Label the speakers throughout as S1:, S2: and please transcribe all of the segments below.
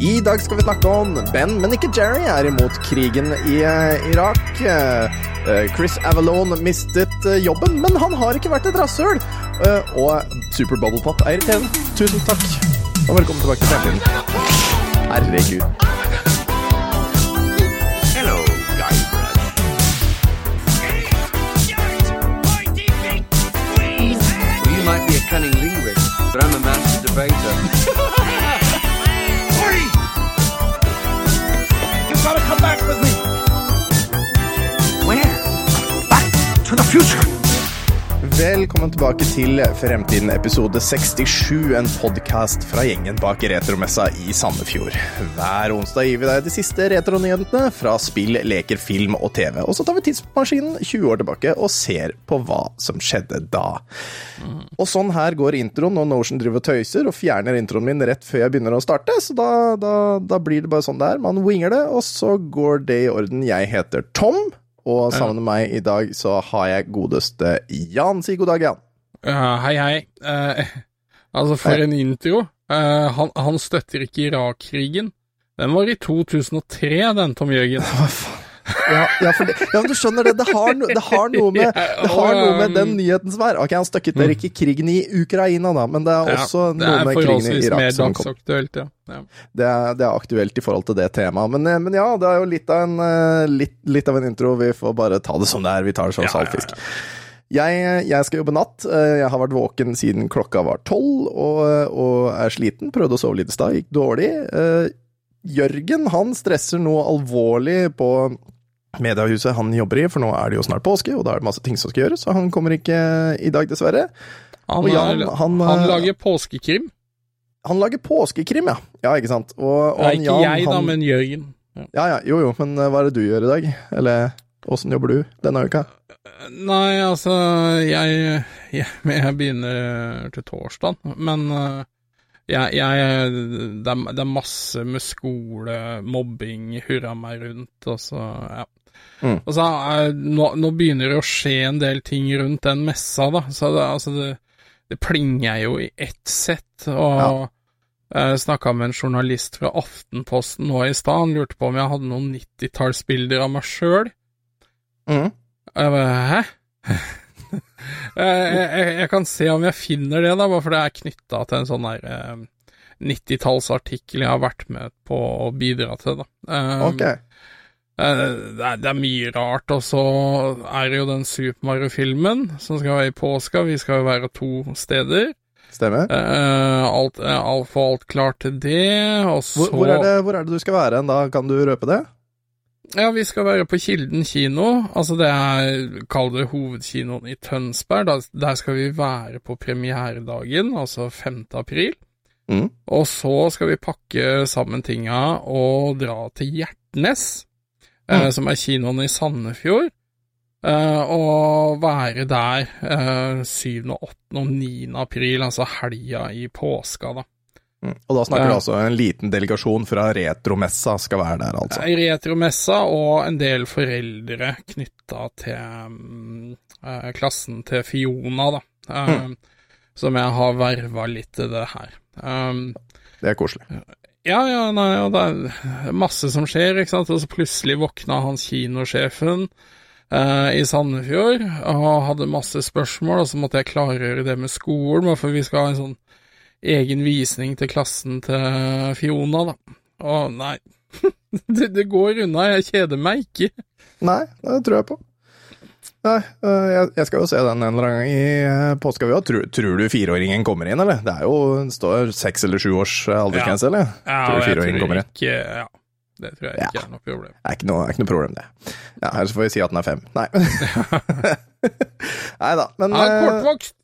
S1: I dag skal vi snakke om Ben, men ikke Jerry, er imot krigen i eh, Irak. Eh, eh, Chris Avalon mistet jobben, men han har ikke vært et rasshøl. Og Super Bubble Pop er irriterende. Tusen takk, og velkommen tilbake til fremtiden. Herregud.
S2: Hello,
S3: might be a cunning linguist, but I'm a master debater.
S2: gotta come back with me. Where? Back to the future.
S1: Velkommen tilbake til Fremtiden episode 67, en podkast fra gjengen bak retromessa i Sandefjord. Hver onsdag gir vi deg de siste retronyhetene fra spill, leker, film og TV. Og så tar vi tidsmaskinen 20 år tilbake og ser på hva som skjedde da. Og sånn her går introen når Notion driver og tøyser og fjerner introen min rett før jeg begynner å starte, så da, da, da blir det bare sånn det er. Man winger det, og så går det i orden. Jeg heter Tom. Og sammen med meg i dag så har jeg godeste Jan. Si god dag, Jan.
S4: Ja, hei, hei. Uh, altså, for
S1: Hei.
S4: en intro. Uh, han, han støtter ikke Irak-krigen. Den var i 2003, den, Tom Jørgen.
S1: Ja, ja, det, ja, du skjønner det. Det har, no, det har med Det har noe med den nyheten som er. Ok, han støkket dere ikke krigen i Ukraina, da, men det er også noe
S4: er
S1: med krigen i Irak som kom.
S4: Aktuelt.
S1: Det er, det er aktuelt i forhold til det temaet. Men, eh, men ja, det er jo litt av en, eh, litt, litt av en intro. Vi får bare ta det som det er. Vi tar det som
S4: ja,
S1: saltfisk. Jeg, jeg skal jobbe natt. Eh, Jeg har vært våken siden klokka var tolv og, og er sliten. Prøvde å sove litt i stad, gikk dårlig. Jørgen han stresser noe alvorlig på mediehuset han jobber i, for nå er det jo snart påske, og da er det masse ting som skal gjøres, så han kommer ikke i dag, dessverre.
S4: Han,
S1: Jan, han,
S4: han
S1: eh,
S4: lager påskekrim.
S1: Han lager påskekrim, ja. Ja, ikke sant. Og, og Nei,
S4: ikke
S1: Jan,
S4: jeg, da,
S1: han-
S4: men Jørgen.
S1: Ja, ja, jo jo, men eh, hva er det du gjør i dag? Eller åssen jobber du denne uka?
S4: Nei, altså, jeg, jeg, jeg begynner til torsdag, men eh, jeg, jeg det, er, det er masse med skole, mobbing, hurra meg rundt, og så, ja.
S1: Mm.
S4: Altså, nå, nå begynner det å skje en del ting rundt den messa, da, så det, altså, det, det plinger jo i ett sett, og
S1: Ja.
S4: jeg snakka med en journalist fra Aftenposten nå i stad, han lurte på om jeg hadde noen 90-tallsbilder av meg sjøl.
S1: Mm.
S4: Og jeg bare, hæ? jeg, jeg, jeg kan se om jeg finner det, da, bare for det er knytta til en sånn der eh, 90-tallsartikkel jeg har vært med på å bidra til, da. Um,
S1: Ok.
S4: Eh, det, er, det er mye rart, og så er det jo den Super Mario-filmen som skal være i påska. Vi skal jo være to steder.
S1: Stemmer.
S4: Eh, alt, eh, alt Få alt klart til det, og så
S1: Hvor, hvor, er det, hvor er det du skal være hen da? Kan du røpe det?
S4: Ja, vi skal være på Kilden kino. Altså det er, kall det hovedkinoen i Tønsberg. Da, der skal vi være på premieredagen, altså 5. april.
S1: Mm.
S4: Og så skal vi pakke sammen tinga og dra til Hjertnes, eh,
S1: Mhm.
S4: som er kinoen i Sandefjord. Eh, og være der eh, 7., 8. og 9. april, altså helga i påska, da.
S1: Mm. Og da snakker du altså en liten delegasjon fra Retromessa skal være der, altså.
S4: Retromessa og en del foreldre knytta til mm, eh, klassen til Fiona, da. Eh, Som jeg har verva litt til det her. Um,
S1: Det er koselig.
S4: Ja, ja, nei, og det er masse som skjer, ikke sant. Og så plutselig våkna han kinosjefen eh, i Sandefjord og hadde masse spørsmål, og så måtte jeg klargjøre det med skolen, for vi skal ha en sånn egen visning til klassen til Fiona, da. Å, nei. det, det går unna, jeg kjeder meg ikke.
S1: Nei, det tror jeg på. Nei, øh, jeg, skal jo se den en eller annen gang i øh, påska. Tror, tror du fireåringen kommer inn, eller? Det er jo, det står seks eller sju års aldersgrense, ja. eller?
S4: Ja,
S1: Tror du fireåringen kommer inn?
S4: ikke Ja, det tror jeg
S1: Ja.
S4: ikke er noe problem.
S1: Det er ikke noe, er ikke noe problem, det. Ja, Ellers får vi si at den er fem. Nei. Nei da. Men
S4: Ja,
S1: øh,
S4: kortvokst.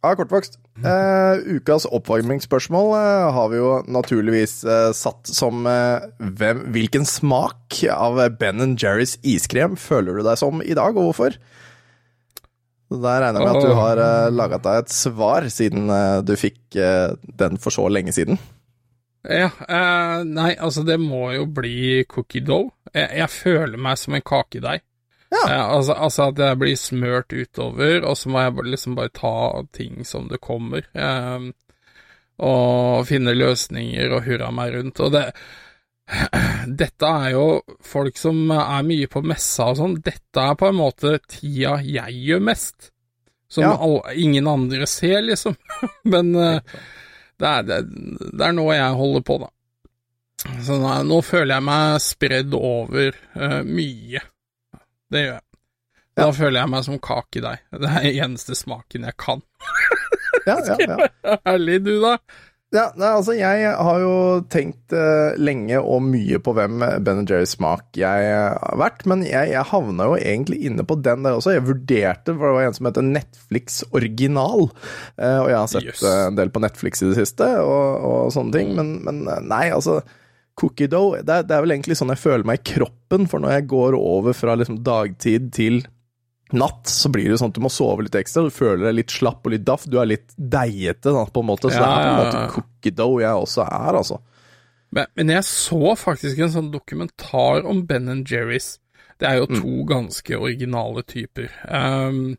S1: Ja, kortvokst. Eh, ukas oppvarmingsspørsmål eh, har vi jo naturligvis eh, satt som eh, hvem, Hvilken smak av Ben Jerrys iskrem føler du deg som i dag, og hvorfor? Så Der regner jeg med at du har uh, laget deg et svar, siden eh, du fikk eh, den for så lenge siden.
S4: Ja, eh, nei, altså det må jo bli cookie dough. Jeg, jeg føler meg som en kakedeig.
S1: Ja.
S4: Eh, altså, altså at jeg blir smørt utover, og så må jeg liksom bare ta ting som det kommer. Eh, og finne løsninger og hurra meg rundt. Og det Dette er jo folk som er mye på messa og sånn. Dette er på en måte tida jeg gjør mest. Som
S1: Ja.
S4: all, ingen andre ser, liksom. Men uh, det, er, det, det er nå jeg holder på, da. Så nå, nå føler jeg meg spredd over uh, mye. Det gjør jeg. Da
S1: Ja.
S4: føler jeg meg som kakedeig. Det er den eneste smaken jeg kan.
S1: Ja, ja, ja.
S4: Ærlig, du, da.
S1: Ja, nei, altså Jeg har jo tenkt uh, lenge og mye på hvem Ben Jerrys smak jeg har vært, men jeg, jeg havna jo egentlig inne på den der også. Jeg vurderte, for det var en som heter Netflix original, uh, og jeg har sett eh, en del på Netflix i det siste, og, og sånne ting, men, men eh, nei, altså Cookie dough, det er, det er vel egentlig sånn jeg føler meg i kroppen, for når jeg går over fra liksom dagtid til natt, så blir det sånn at du må sove litt ekstra. Du føler deg litt slapp og litt daff. Du er litt deigete på en måte. Så det er på en måte cookie dough jeg også er, altså.
S4: Men, men jeg så faktisk en sånn dokumentar om Ben Jerrys. Det er jo to ganske originale typer. Um,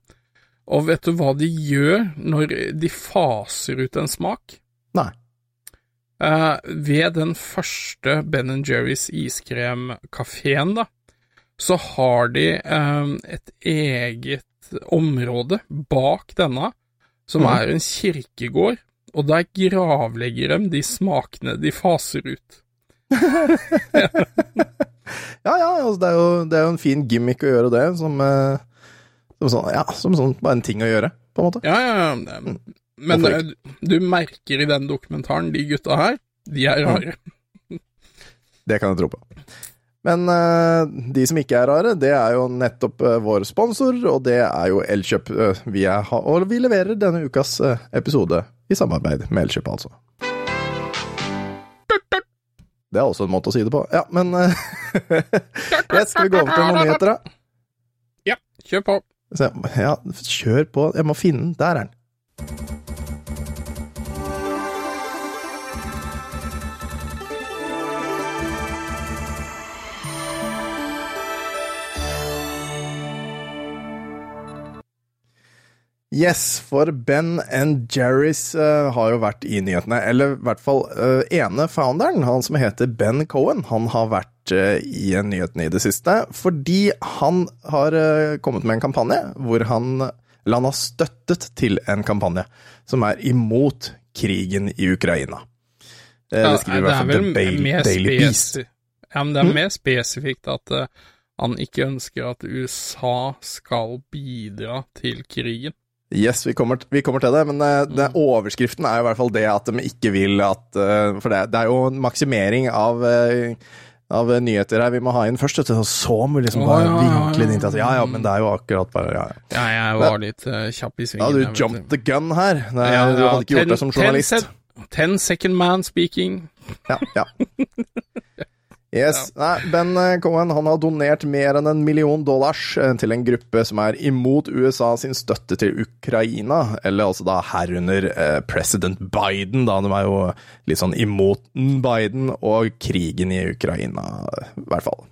S4: og vet du hva de gjør når de faser ut en smak?
S1: Nei.
S4: Uh, ved den første Ben Jerrys iskremkafeen, da, så har de eh, et eget område bak denne, som
S1: mm.
S4: er en kirkegård, og der gravlegger de de smakene de faser ut.
S1: Ja, ja, altså, det, er jo, det er jo en fin gimmick å gjøre det, som, eh, som sånn, ja, som sånn, bare en ting å gjøre, på en måte.
S4: Ja, ja, ja. Men
S1: Hvorfor
S4: eh, du merker i den dokumentaren, de gutta her, de er rare.
S1: Det kan jeg tro på. Men eh, de som ikke er rare, det er jo nettopp eh, vår sponsor, og det er jo Elkjøp. eh, vi er, og vi leverer denne ukas episode i samarbeid med Elkjøp, altså. Det er også en måte å si det på. Ja, men yes, Skal vi gå over til noen nyheter, da?
S4: Ja, kjør på.
S1: Ja, kjør på. Jeg må finne den. Der er den. Yes, for Ben and Jerry's uh, har jo vært i nyhetene. Eller i hvert fall uh, ene founderen, han som heter Ben Cohen, han har vært uh, i nyhetene i det siste. Fordi han har kommet med en kampanje hvor han Eller han har støttet til en kampanje som er imot krigen i Ukraina. Det skriver i hvert fall The Daily, Beast.
S4: Ja, men det er mer spesifikt at han ikke ønsker at USA skal bidra til krigen.
S1: Yes, vi kommer, vi kommer til det, men eh, det, overskriften er jo i hvert fall det at de ikke vil at eh, For det, det er jo en maksimering av, eh, av nyheter her vi må ha inn først, vet du, så må vi liksom bare
S4: oh, ja,
S1: vinkle det inn til at ja, ja, men det er jo akkurat bare Ja, ja.
S4: Ja, jeg var litt uh, kjapp i svingen. Ja,
S1: du jumped the gun her. Det,
S4: Ja,
S1: du hadde ikke gjort det som
S4: ten
S1: journalist.
S4: sec- Ten second man speaking.
S1: Ja, ja. Yes. Nei, Ben eh, Cohen han har donert mer enn en million dollars eh, til en gruppe som er imot USA sin støtte til Ukraina, eller altså da herunder eh, president Biden, da. De er jo litt sånn imot Biden og krigen i Ukraina, i hvert fall.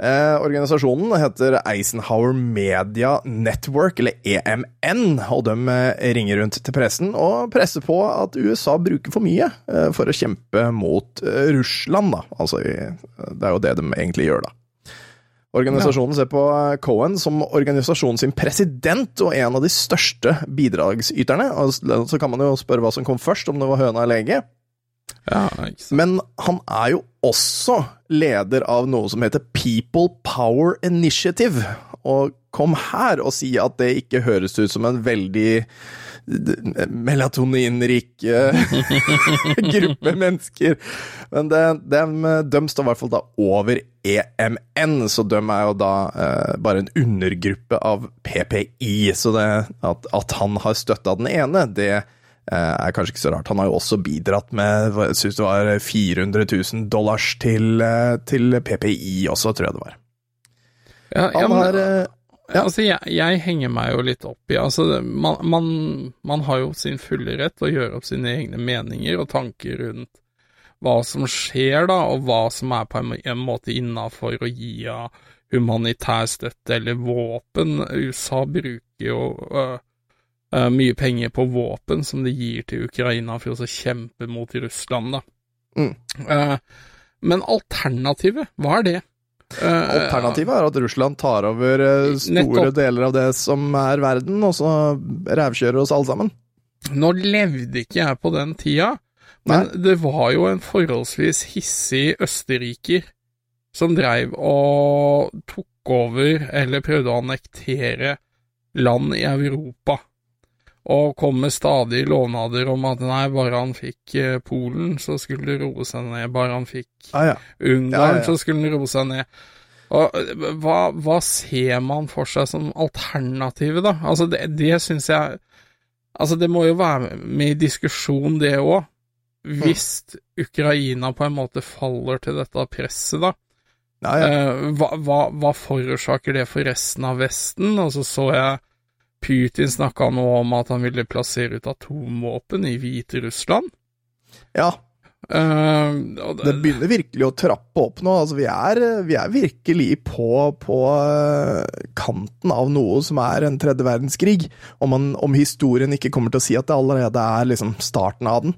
S1: Eh, organisasjonen heter Eisenhower Media Network, eller EMN, og de eh, ringer rundt til pressen og presser på at USA bruker for mye eh, for å kjempe mot eh, Russland, da. Altså, det er jo det de egentlig gjør, da. Organisasjonen ser på Cohen som organisasjonen sin president og en av de største bidragsyterne. Så kan man jo spørre hva som kom først, om det var høna eller egget.
S4: Ja.
S1: Men han er jo også leder av noe som heter People Power Initiative. Og kom her og si at det ikke høres ut som en veldig melatoninrik eh, gruppe mennesker. Men det, dem, de står i hvert fall da over EMN, så de er jo da eh, bare en undergruppe av PPI. Så det, at, at han har støtta den ene, det eh, er kanskje ikke så rart. Han har jo også bidratt med jeg synes det var 400 000 dollars til, eh, til PPI også, tror jeg det var.
S4: Ja, ja, men,
S1: har eh, ja.
S4: Altså, jeg, jeg henger meg jo litt opp i altså, man, man, man har jo sin fulle rett til å gjøre opp sine egne meninger og tanker rundt hva som skjer, da, og hva som er på en, en måte innafor å gi av humanitær støtte eller våpen. USA bruker jo øh, eh, mye penger på våpen som de gir til Ukraina for å kjempe mot Russland, da.
S1: Mm.
S4: Uh, men alternativet, hva er det? Eh,
S1: Alternativet er at Russland tar over store
S4: Nettopp.
S1: deler av det som er verden, og så rævkjører oss alle sammen.
S4: Nå levde ikke jeg på den tida, men det var jo en forholdsvis hissig østerriker som dreiv og tok over, eller prøvde å annektere, land i Europa. Og kom med stadig lovnader om at nei, bare han fikk eh, Polen, så skulle det roe seg ned. Bare han fikk
S1: Ah, ja.
S4: Ungarn,
S1: Ja, ja,
S4: så skulle det roe seg ned. Og øh, hva, hva ser man for seg som alternativet, da? Altså, det, det syns jeg Altså, det må jo være med i diskusjon, det òg. Hvis Ukraina på en måte faller til dette presset, da. Eh, hva, hva, hva forårsaker det for resten av Vesten? Og så så jeg Putin snakka nå om at han ville plassere ut atomvåpen i Hviterussland.
S1: ja.
S4: Uh, og
S1: Det begynner virkelig å trappe opp nå. Altså, vi, er, vi er virkelig på, på eh, kanten av noe som er en tredje verdenskrig. Om, man, om historien ikke kommer til å si at det allerede er liksom starten av den.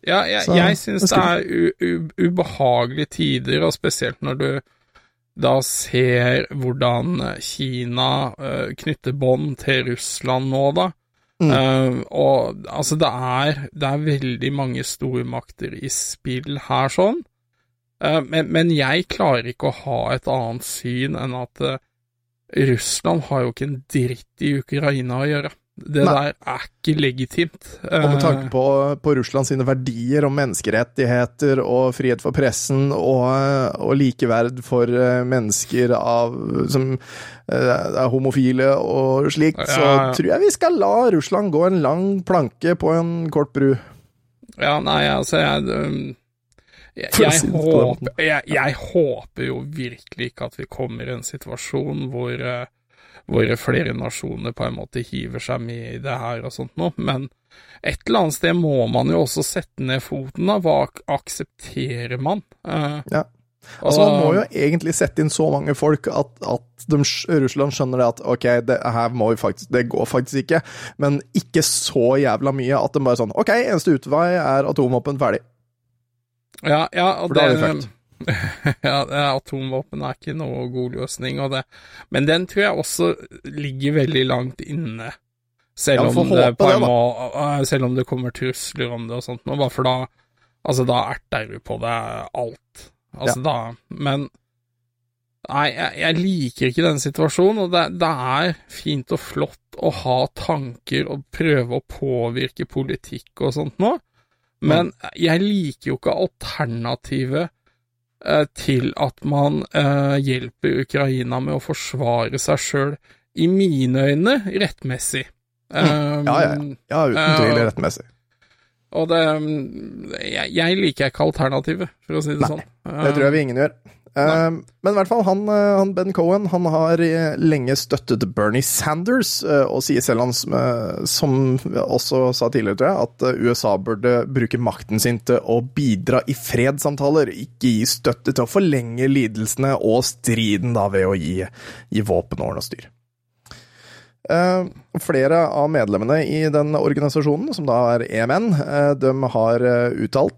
S4: Ja, jeg,
S1: Så,
S4: jeg syns
S1: det
S4: det er u, u, ubehagelige tider, og spesielt når du da ser hvordan Kina eh, knytter bånd til Russland nå, da.
S1: Mm.
S4: Uh, og altså, det er, det er veldig mange stormakter i spill her, sånn. Uh, men, men jeg klarer ikke å ha et annet syn enn at uh, Russland har jo ikke en dritt i Ukraina å gjøre. Det
S1: Nei.
S4: der er ikke legitimt.
S1: Og med
S4: Eh,
S1: tanke på, på Russland sine verdier om menneskerettigheter og frihet for pressen og, og likeverd for eh, mennesker av, som eh, er homofile og slikt,
S4: Ja,
S1: så
S4: ja.
S1: tror jeg vi skal la Russland gå en lang planke på en kort bru.
S4: Ja, nei, altså, jeg um, jeg, jeg, håper, jeg, jeg håper jo virkelig ikke at vi kommer i en situasjon hvor, hvor flere nasjoner på en måte hiver seg med i det her og sånt noe, men et eller annet sted må man jo også sette ned foten, da. Hva aksepterer man? Uh,
S1: Ja. Altså, man må jo egentlig sette inn så mange folk at, at de, Russland skjønner det at ok, det her må vi faktisk, det går faktisk ikke, men ikke så jævla mye at de bare sånn ok, eneste utvei er atomvåpen ferdig.
S4: Ja, ja, og
S1: For det, er
S4: det,
S1: fucked.
S4: ja, atomvåpen er ikke noe god løsning, men den tror jeg også ligger veldig langt inne. Selv,
S1: Ja,
S4: om det på
S1: det,
S4: må, øh, selv om det kommer trusler om det og sånt, bare for da Altså, da erter du på det alt. Altså, da Men Nei, jeg, jeg liker ikke den situasjonen, og det, det er fint og flott å ha tanker og prøve å påvirke politikk og sånt nå, men jeg liker jo ikke alternativet eh, til at man eh, hjelper Ukraina med å forsvare seg sjøl, i mine øyne, rettmessig. Um,
S1: Ja, ja, Ja, uten
S4: Ja.
S1: tvil rettmessig.
S4: Og det mm, jeg, jeg liker ikke alternativet, for å si det
S1: Nei,
S4: sånn.
S1: Det tror jeg vi ingen gjør. Eh, men i hvert fall, han, eh, han Ben Cohen han har eh, lenge støttet Bernie Sanders, eh, og sier selv han, som, som også sa tidligere, tror jeg, at USA burde bruke makten sin til å bidra i fredssamtaler, ikke gi støtte til å forlenge lidelsene og striden da ved å gi, gi våpen og ordne og styr. Eh, flere av medlemmene i den organisasjonen, som da er EMN, eh, de har eh, uttalt,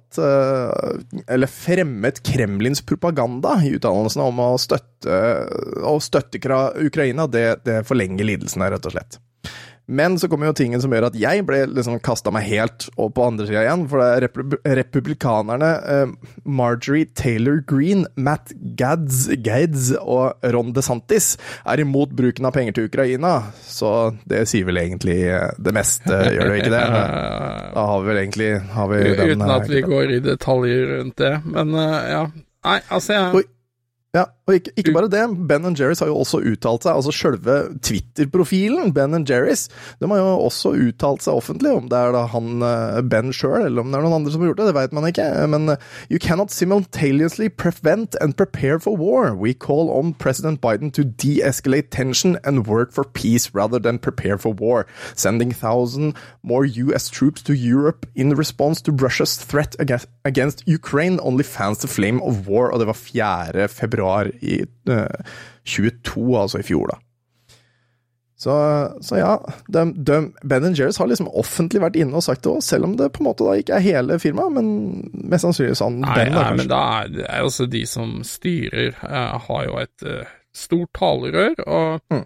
S1: eller fremmet Kremlins propaganda i uttalelsene om å støtte, å støtte Ukraina. Det, det forlenger lidelsene, rett og slett. Men så kommer jo tingen som gjør at jeg ble liksom kasta meg helt opp på andre sida igjen. For det er repub republikanerne eh, Marjorie Taylor Greene, Matt Gads, Gads og Ron DeSantis er imot bruken av penger til Ukraina. Så det sier vel egentlig eh, det meste, gjør det ikke det? Da har vi vel egentlig har vi
S4: Uten at vi går i detaljer rundt det, men eh, ja. Nei, altså jeg
S1: Oi. Ja, og ikke, ikke bare det. Ben Jerry's har jo også uttalt seg. Altså sjølve Twitter-profilen Ben Jerry's, de har jo også uttalt seg offentlig. Om det er da han eh, Ben sjøl, eller om det er noen andre som har gjort det, det vet man ikke. Men eh, you cannot simultaneously prevent and prepare for war. We call on President Biden to de-escalate tension and work for peace rather than prepare for war. Sending thousand more US troops to Europe in response to Russia's threat against Ukraine only fans the flame of war. Og det var 4. februar i eh, 22, altså i fjor, da. Så, så ja, de, de, Ben Jerry's har liksom offentlig vært inne og sagt det òg, selv om det på en måte da ikke er hele firmaet, men mest sannsynlig sånn
S4: Nei,
S1: Ben, da,
S4: nei men da er det er altså de som styrer, uh, har jo et uh, stort talerør, og
S1: Mm.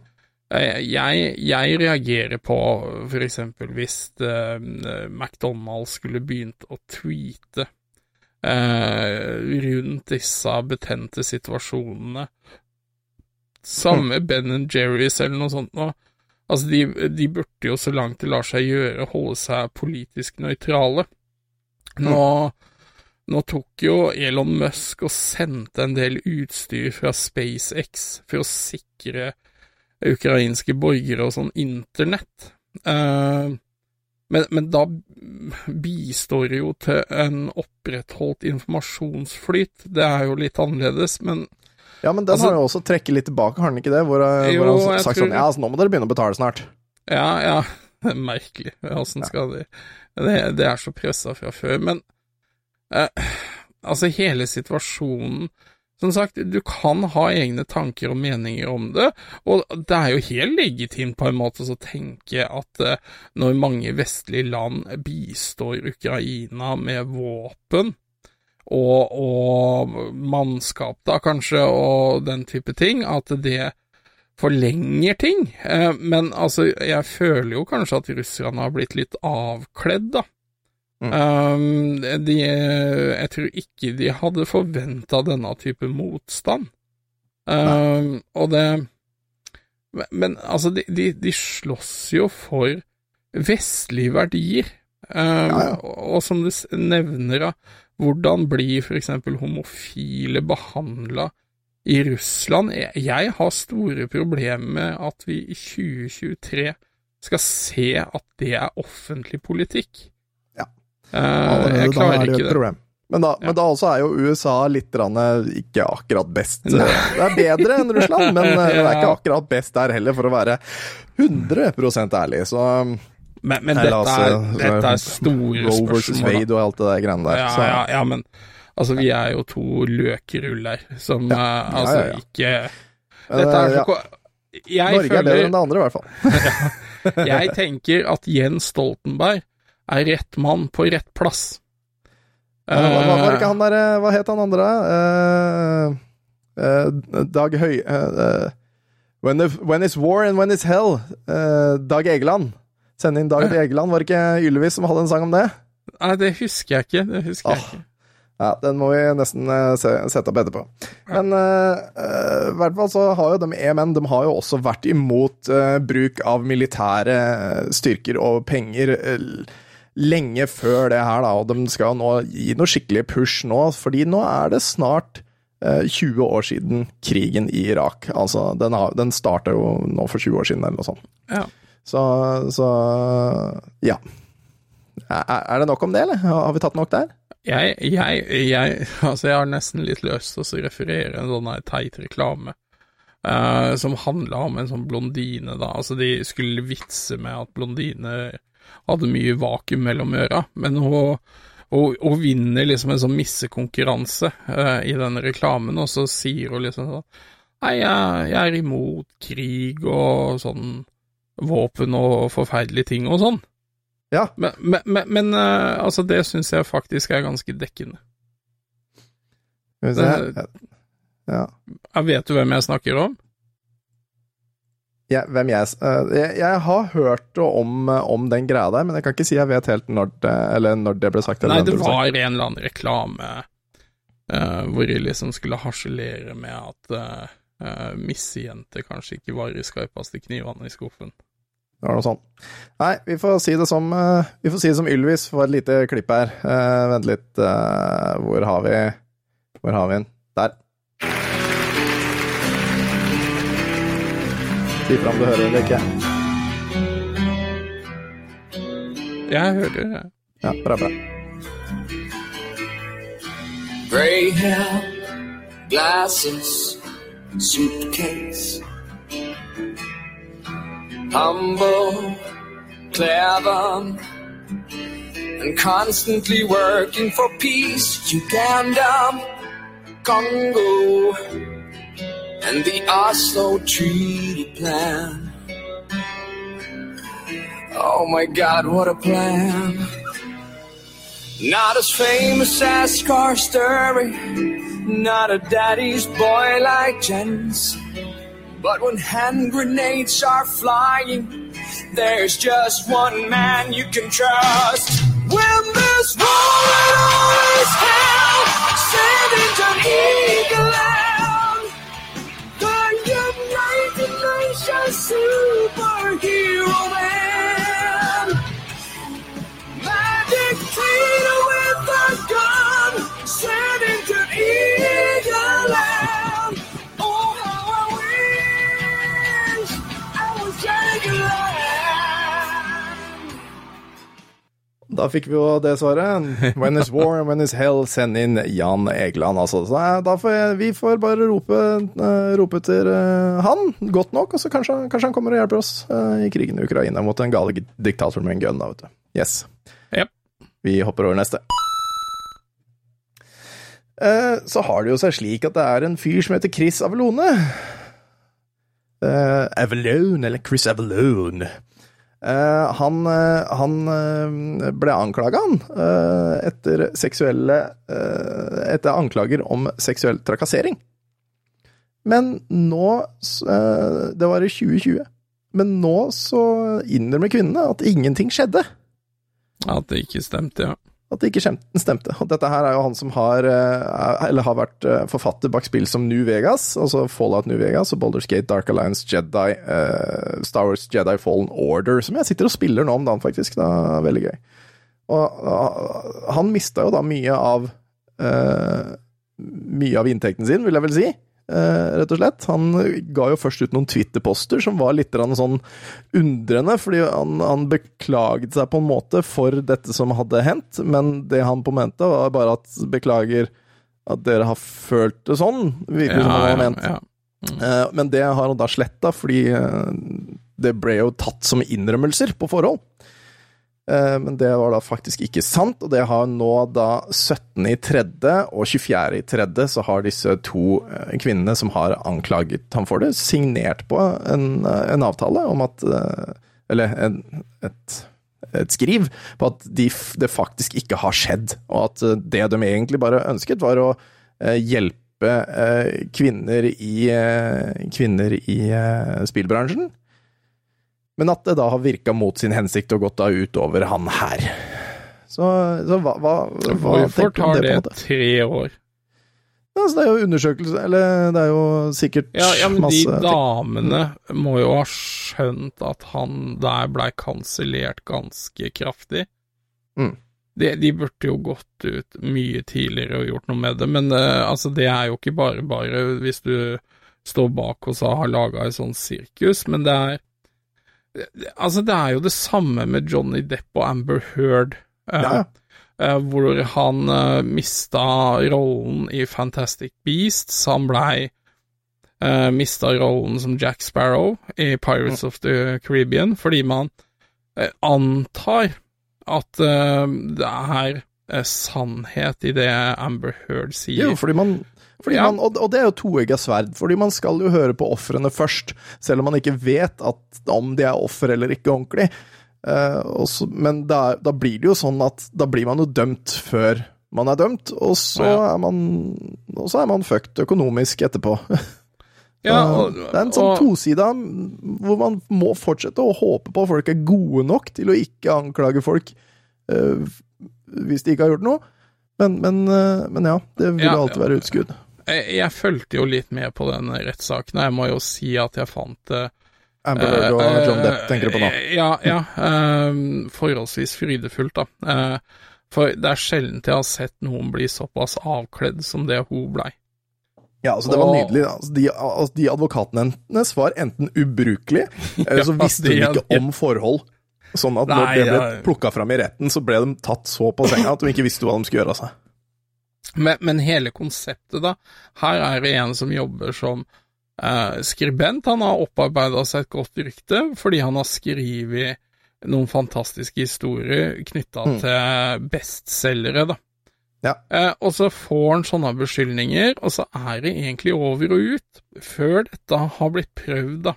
S4: eh, jeg, jeg reagerer på eksempel hvis uh, McDonald's skulle begynt å tweete eh, rundt disse betente situasjonene. Samme Ben Jerry's eller noe sånt nå. Altså, de, de burde jo så langt det lar seg gjøre, holde seg politisk nøytrale. Nå, nå tok jo Elon Musk og sendte en del utstyr fra SpaceX for å sikre ukrainske borgere og sånn internett. Eh, men, men da bistår det jo til en opprettholdt informasjonsflyt. Det er jo litt annerledes, men
S1: Ja, men den
S4: Altså-
S1: har jo også trekket litt tilbake, har den ikke det? Hvor, eh,
S4: Jo,
S1: hvor han har sagt
S4: tror
S1: sånn. Ja, altså, nå må dere begynne å betale snart.
S4: Ja, ja, det er merkelig. Åssen skal de det, det er så pressa fra før. Men eh, altså, hele situasjonen Som sagt, du kan ha egne tanker og meninger om det, og det er jo helt legitimt på en måte å tenke at eh, når mange vestlige land bistår Ukraina med våpen og, og mannskap, da kanskje, og den type ting, at det forlenger ting. Eh, men altså, jeg føler jo kanskje at russerne har blitt litt avkledd, da.
S1: Mm.
S4: Um, de, jeg tror ikke de hadde forventa denne type motstand. Um, og det Men, altså, de, de, de slåss jo for vestlige verdier. Um,
S1: Ja, ja.
S4: Og, som du nevner, da, hvordan blir eksempel homofile behandla i Russland? Jeg, jeg har store problemer med at vi i 2023 skal se at det er offentlig politikk. Eh,
S1: Allerede
S4: jeg
S1: da
S4: klarer
S1: er det jo
S4: ikke
S1: et
S4: det.
S1: problem. Men da,
S4: Ja.
S1: men da også er jo USA litt eh, ikke akkurat best.
S4: Nei.
S1: Det er bedre enn Russland, men ja. det er ikke akkurat best der heller, for å være 100 ærlig. Så um,
S4: Men, men dette, er,
S1: eh,
S4: dette er store
S1: Roe
S4: spørsmål.
S1: Wade og alt det der greiene der.
S4: Ja, ja, ja, men altså, vi er jo to løkruller som eh, altså ikke Dette er
S1: eh,
S4: så
S1: Norge er bedre enn det andre, i hvert fall.
S4: Jeg tenker at Jens Stoltenberg er rett mann på rett plass.
S1: Ja, hva, hva var det ikke
S4: Eh,
S1: han der eh, Hva het han andre? Uh, uh, Dag Høy... Uh, eh, when, the, when it's war and when it's hell. eh, Dag Egeland. Send inn Dag Egeland. Var det ikke Ylvis som hadde en sang om det?
S4: Nei, det husker jeg ikke. Det husker jeg ikke.
S1: Ja, den må vi nesten eh, se, sette opp etterpå. Men eh, eh, i hvert fall så har jo de EMN de har jo også vært imot eh, bruk av militære eh, styrker og penger eh, lenge før det her, da. Og de skal nå gi noe skikkelig push nå, fordi nå er det snart eh, 20 år siden krigen i Irak. Altså, den, har, den starta jo nå for 20 år siden, eller noe sånt.
S4: Ja.
S1: Så, så ja. Er, er det nok om det, eller? Har vi tatt nok der?
S4: Jeg, jeg, jeg, altså jeg har nesten litt lyst til å referere en sånn teit reklame uh, som handla om en sånn blondine, da. Altså, de skulle vitse med at blondiner hadde mye vakuum mellom øra, men hun, hun, hun vinner liksom en sånn missekonkurranse uh, i den reklamen, og så sier hun liksom sånn Nei, jeg, jeg er imot krig og sånn våpen og forferdelige ting og sånn.
S1: Ja.
S4: Men, men, men, men uh, altså, det syns jeg faktisk er ganske dekkende.
S1: Skal vi se.
S4: her
S1: Ja.
S4: Ja, vet du hvem jeg snakker om?
S1: Ja, hvem jeg, eh, jeg Jeg har hørt om, om den greia der, men jeg kan ikke si jeg vet helt når det, eller når det ble sagt. eller
S4: Nei, det var en eller annen reklame uh, hvor de liksom skulle harselere med at uh, missejenter kanskje ikke var i skarpeste knivene i skuffen.
S1: Det var noe sånt. Nei, vi får si det som uh, Vi får si det som Ylvis for et lite klipp her. Eh, vent litt. eh, hvor har vi Hvor har vi den? Der. Si fra om du hører eller ikke.
S4: Jeg hører det.
S1: Ja, bra, bra.
S5: Gray hair, glasses, suitcase. Humble, clever, and constantly working for peace. Uganda, Congo, and the Oslo Treaty Plan. Oh my god, what a plan. Not as famous as Scar Sturry, not a daddy's boy like Jens. But when hand grenades are flying, there's just one man you can trust. When this war is hell, send into eagle land. Superhero man. Magic Peter with a gun, sent into eagle
S1: Da fikk vi jo det svaret. When is war, when is hell, send inn Jan Egeland, altså. Så eh, da får jeg, vi får bare rope, eh, rope til eh, han godt nok, og så kanskje, kanskje han kommer og hjelper oss i krigen i Ukraina mot en gale diktator med en gun, da, vet du. Yes.
S4: Yep.
S1: Vi hopper over neste. Så har det jo seg slik at det er en fyr som heter Chris Avalone. Avalone, eller Chris Avalone. Eh, han, eh, han eh, ble anklaga, han, etter seksuelle Etter anklager om seksuell trakassering. Men nå Det var i 2020. Men nå så innrømmer kvinnene at ingenting skjedde.
S4: At det ikke stemte, ja.
S1: At det ikke stemte. Og dette her er jo han som har, eh, eller har vært eh, forfatter bak spill som New Vegas, altså Fallout New Vegas og Baldur's Gate, Dark Alliance, Jedi, uh, Star Wars Jedi Fallen Order, som jeg sitter og spiller nå om dagen, faktisk. Det er veldig gøy. Og uh, han mista jo da mye av uh, Mye av inntekten sin, vil jeg vel si. Eh, rett og slett. Han ga jo først ut noen Twitter-poster som var litt sånn undrende, fordi han, han beklaget seg på en måte for dette som hadde hendt, men det han på mente, var bare at beklager at dere har følt det sånn, virker ja, som han har ment.
S4: ja.
S1: Mm. Men det har han da sletta, fordi eh, det ble jo tatt som innrømmelser på forhold. Eh, Men det var da faktisk ikke sant, og det har nå da 17. i tredje og 24. i tredje, så har disse to eh, kvinnene som har anklaget ham for det, signert på en, eh, en avtale om at Eller en, et, et skriv på at de, det faktisk ikke har skjedd, og at det de egentlig bare ønsket, var å hjelpe kvinner i, kvinner i spillbransjen. Men at det da har virka mot sin hensikt og gått da utover han her. Så, så hva, hva, hva
S4: Hvorfor tar
S1: det?
S4: det tre år?
S1: Ja, altså, det er jo undersøkelse, eller det er jo sikkert
S4: Ja, ja men de
S1: damene ting.
S4: må jo ha skjønt at han der blei kansellert ganske kraftig.
S1: Mm.
S4: De, de burde jo gått ut mye tidligere og gjort noe med det, men uh, altså, det er jo ikke bare bare hvis du står bak og har laga et sånt sirkus, men det er Altså, det er jo det samme med Johnny Depp og Amber Heard. eh,
S1: Ja,
S4: Uh, hvor han uh, mista rollen i Fantastic Beasts. Han blei uh, mista rollen som Jack Sparrow i Pirates of the Caribbean, fordi man uh, antar at det er sannhet i det Amber Heard sier.
S1: Jo, fordi man,
S4: Ja.
S1: man og, og det er jo toegga sverd, fordi man skal jo høre på ofrene først, selv om man ikke vet at, om de er offer eller ikke ordentlig. Uh, og så- men da, da blir det jo sånn at da blir man jo dømt før man er dømt, og så,
S4: Ja.
S1: er, man, og så er man fucked økonomisk etterpå.
S4: Ja, og-
S1: det er en sånn toside hvor man må fortsette å håpe på at folk er gode nok til å ikke anklage folk uh, hvis de ikke har gjort noe. Men, men, uh, men ja, det vil
S4: Ja,
S1: alltid være utskudd.
S4: Jeg, jeg fulgte jo litt med på den rettssaken, og jeg må jo si at jeg fant det
S1: Amber Heard og
S4: Eh,
S1: John Depp tenker du på nå.
S4: eh, Ja, ja. uh, forholdsvis frydefullt, da. Uh, for det er sjelden jeg har sett noen bli såpass avkledd som det hun blei.
S1: Ja, altså Det var nydelig. Altså, de, altså, de advokatene hennes var enten ubrukelige, eller så visste
S4: de-
S1: ikke om forhold. Sånn at når
S4: Nei,
S1: det ble plukka fram i retten, så ble de tatt så på senga at de ikke visste hva de skulle gjøre av seg.
S4: Men, men hele konseptet, da. Her er det en som jobber som eh, skribent. Han har opparbeida seg et godt rykte fordi han har skrevet noen fantastiske historier knytta
S1: Mm.
S4: til bestselgere, da.
S1: Ja.
S4: Eh, og så får han sånne beskyldninger, og så er det egentlig over og ut, før dette har blitt prøvd, da.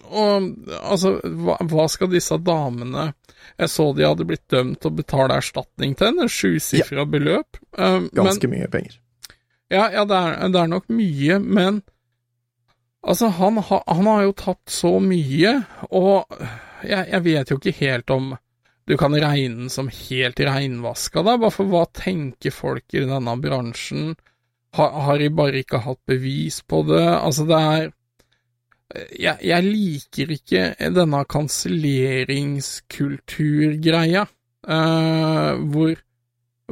S4: Og altså, hva, hva skal disse damene Jeg så de hadde blitt dømt å betale erstatning til henne, sjusifra beløp. Eh, men,
S1: Ganske mye penger.
S4: ja, ja det, er, det er nok mye, men altså, han, ha, han har jo tatt så mye, og jeg, jeg vet jo ikke helt om du kan regne den som helt reinvaska, da, bare for hva tenker folk i denne bransjen? Har, har de bare ikke hatt bevis på det? Altså, det er jeg, jeg liker ikke denne kanselleringskulturgreia, uh, hvor,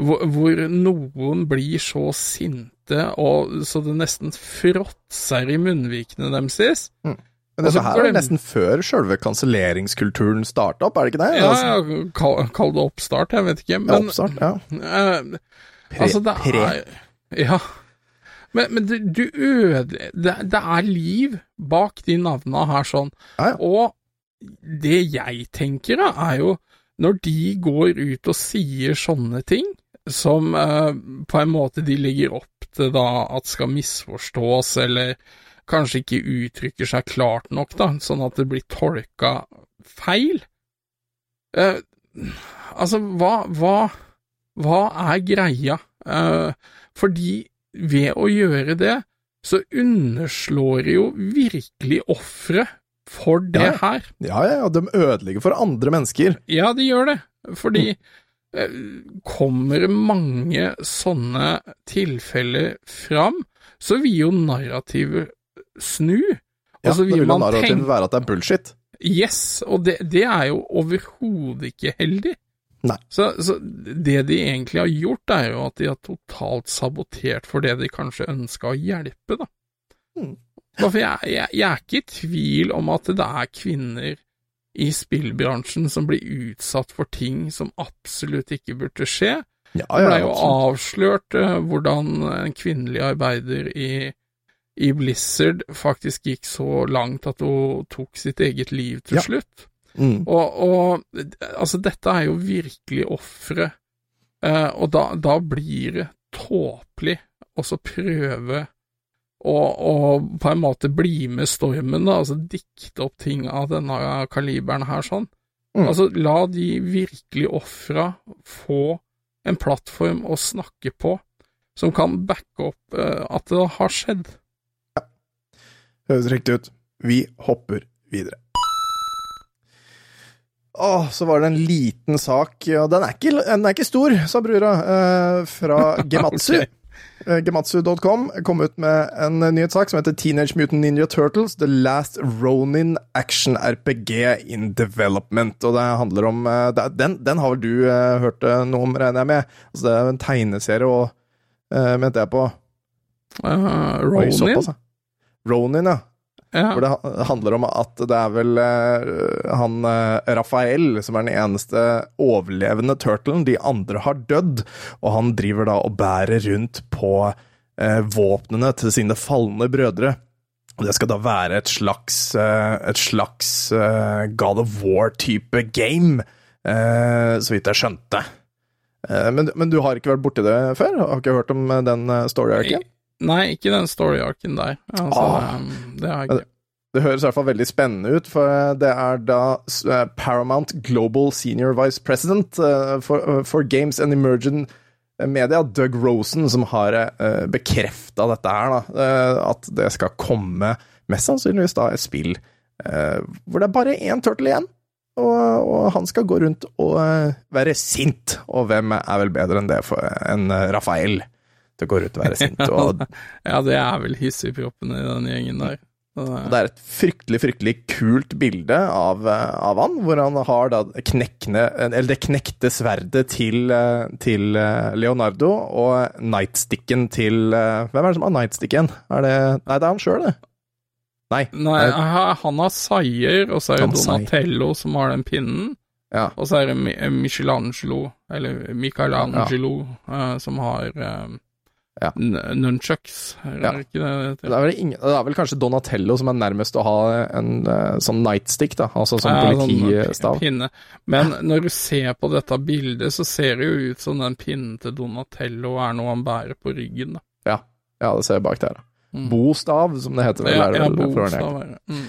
S4: hvor, hvor noen blir så sinte og så det nesten fråtser i munnvikene deres.
S1: Men
S4: Og
S1: dette her er nesten før sjølve kanselleringskulturen starta opp, er det ikke det?
S4: Ja,
S1: Altså,
S4: ja kall, kall det oppstart, jeg vet ikke.
S1: ja, oppstart, ja.
S4: Uh,
S1: Pre,
S4: altså, det
S1: pre.
S4: er Ja. Men, men du, du ødelegger Det, det er liv bak de navna her, sånn.
S1: Ja, ja.
S4: Og det jeg tenker, da, er jo når de går ut og sier sånne ting, som eh, på en måte de legger opp til da at skal misforstås, eller kanskje ikke uttrykker seg klart nok, da, sånn at det blir tolka feil. Eh, altså, hva, hva, hva er greia? Eh, fordi ved å gjøre det, så underslår de jo virkelig offeret for det
S1: Ja.
S4: her.
S1: Ja, ja, de ødelegger for andre mennesker.
S4: Ja, de gjør det, fordi eh, kommer mange sånne tilfeller fram, så vil jo narrativet snu.
S1: Ja,
S4: så vil
S1: vil narrativet
S4: tenke
S1: være at det er bullshit.
S4: Yes, og det, det er jo overhodet ikke heldig. Så, så det de egentlig har gjort, er jo at de har totalt sabotert for det de kanskje ønska å hjelpe, da.
S1: Mm.
S4: For jeg, jeg, jeg er ikke i tvil om at det er kvinner i spillbransjen som blir utsatt for ting som absolutt ikke burde skje.
S1: Ja,
S4: Det ble jo avslørt uh, hvordan en kvinnelig arbeider i, i Blizzard faktisk gikk så langt at hun tok sitt eget liv til
S1: Ja.
S4: slutt.
S1: Mm.
S4: Og, og altså, dette er jo virkelig ofre. eh, og da, da blir det tåpelig å prøve å, å på en måte bli med stormen, da, altså dikte opp ting av denne kaliberen her sånn.
S1: Mm.
S4: Altså, la de virkelig ofra få en plattform å snakke på som kan backe opp eh, at det har skjedd.
S1: Høres riktig ut. Vi hopper videre. Åh, så var det en liten sak, og den er ikke, den er ikke stor, sa brura, eh, fra Gematsu.
S4: Ok.
S1: Eh, Gematsu.com kom ut med en nyhetssak som heter Teenage Mutant Ninja Turtles The Last Ronin Action RPG in Development. Og det handler om eh, Den, den har vel du eh, hørt noe om, regner jeg med? Altså, det er en tegneserie, og eh, mente jeg på
S4: Uh, Ronin?
S1: såpass. Ronin, ja.
S4: Ja.
S1: Hvor det handler om at det er vel uh, han uh, Rafael som er den eneste overlevende turtlen. De andre har dødd, og han driver da og bærer rundt på uh, våpnene til sine falne brødre. Det skal da være et slags, eh, et slags eh, God of War-type game, eh, så vidt jeg skjønte. Eh, men, men du har ikke vært borti det før? Har ikke hørt om eh, den eh, story-arken?
S4: Nei, ikke den story-arken der. Altså,
S1: Ah.
S4: um, det har jeg ikke.
S1: Det høres i hvert fall veldig spennende ut, for det er da eh, Paramount Global Senior Vice President eh, for, eh, for Games and Emerging Media, Doug Rosen, som har bekrefta dette her, da. eh, at det skal komme mest sannsynligvis da et spill eh, hvor det er bare én turtle igjen. Og, og han skal gå rundt og eh, være sint, og hvem er vel bedre enn det enn eh, Rafael til går ut og være sint? Og
S4: Ja, det er vel hissigproppen i den gjengen der. Det-
S1: Og det er et fryktelig, fryktelig kult bilde av, eh, av han, hvor han har eller det knekte sverdet til, eh, til eh, Leonardo, og nightsticken til Hvem er det som har nightsticken? Er det Nei, det er han sjøl, det. Nei.
S4: Nei,
S1: det er-
S4: han har Seier, og så er det. Donatello som har den pinnen.
S1: ja.
S4: Og så er det Michelangelo, eller Michelangelo, ja. som har
S1: Ja.
S4: nunchucks, er
S1: Ja.
S4: ikke det det
S1: er, ingen, det er vel kanskje Donatello som er nærmest å ha en sånn nightstick, da. Altså sånn
S4: Ja,
S1: politistav.
S4: pi- pinne. Men når du ser på dette bildet, så ser det jo ut som den pinnen til Donatello er noe han bærer på ryggen. Da.
S1: Ja. ja, det ser jeg bak der.
S4: Mm.
S1: Bostav, som det heter vel.
S4: ja, ja, bokstav er det. Mm.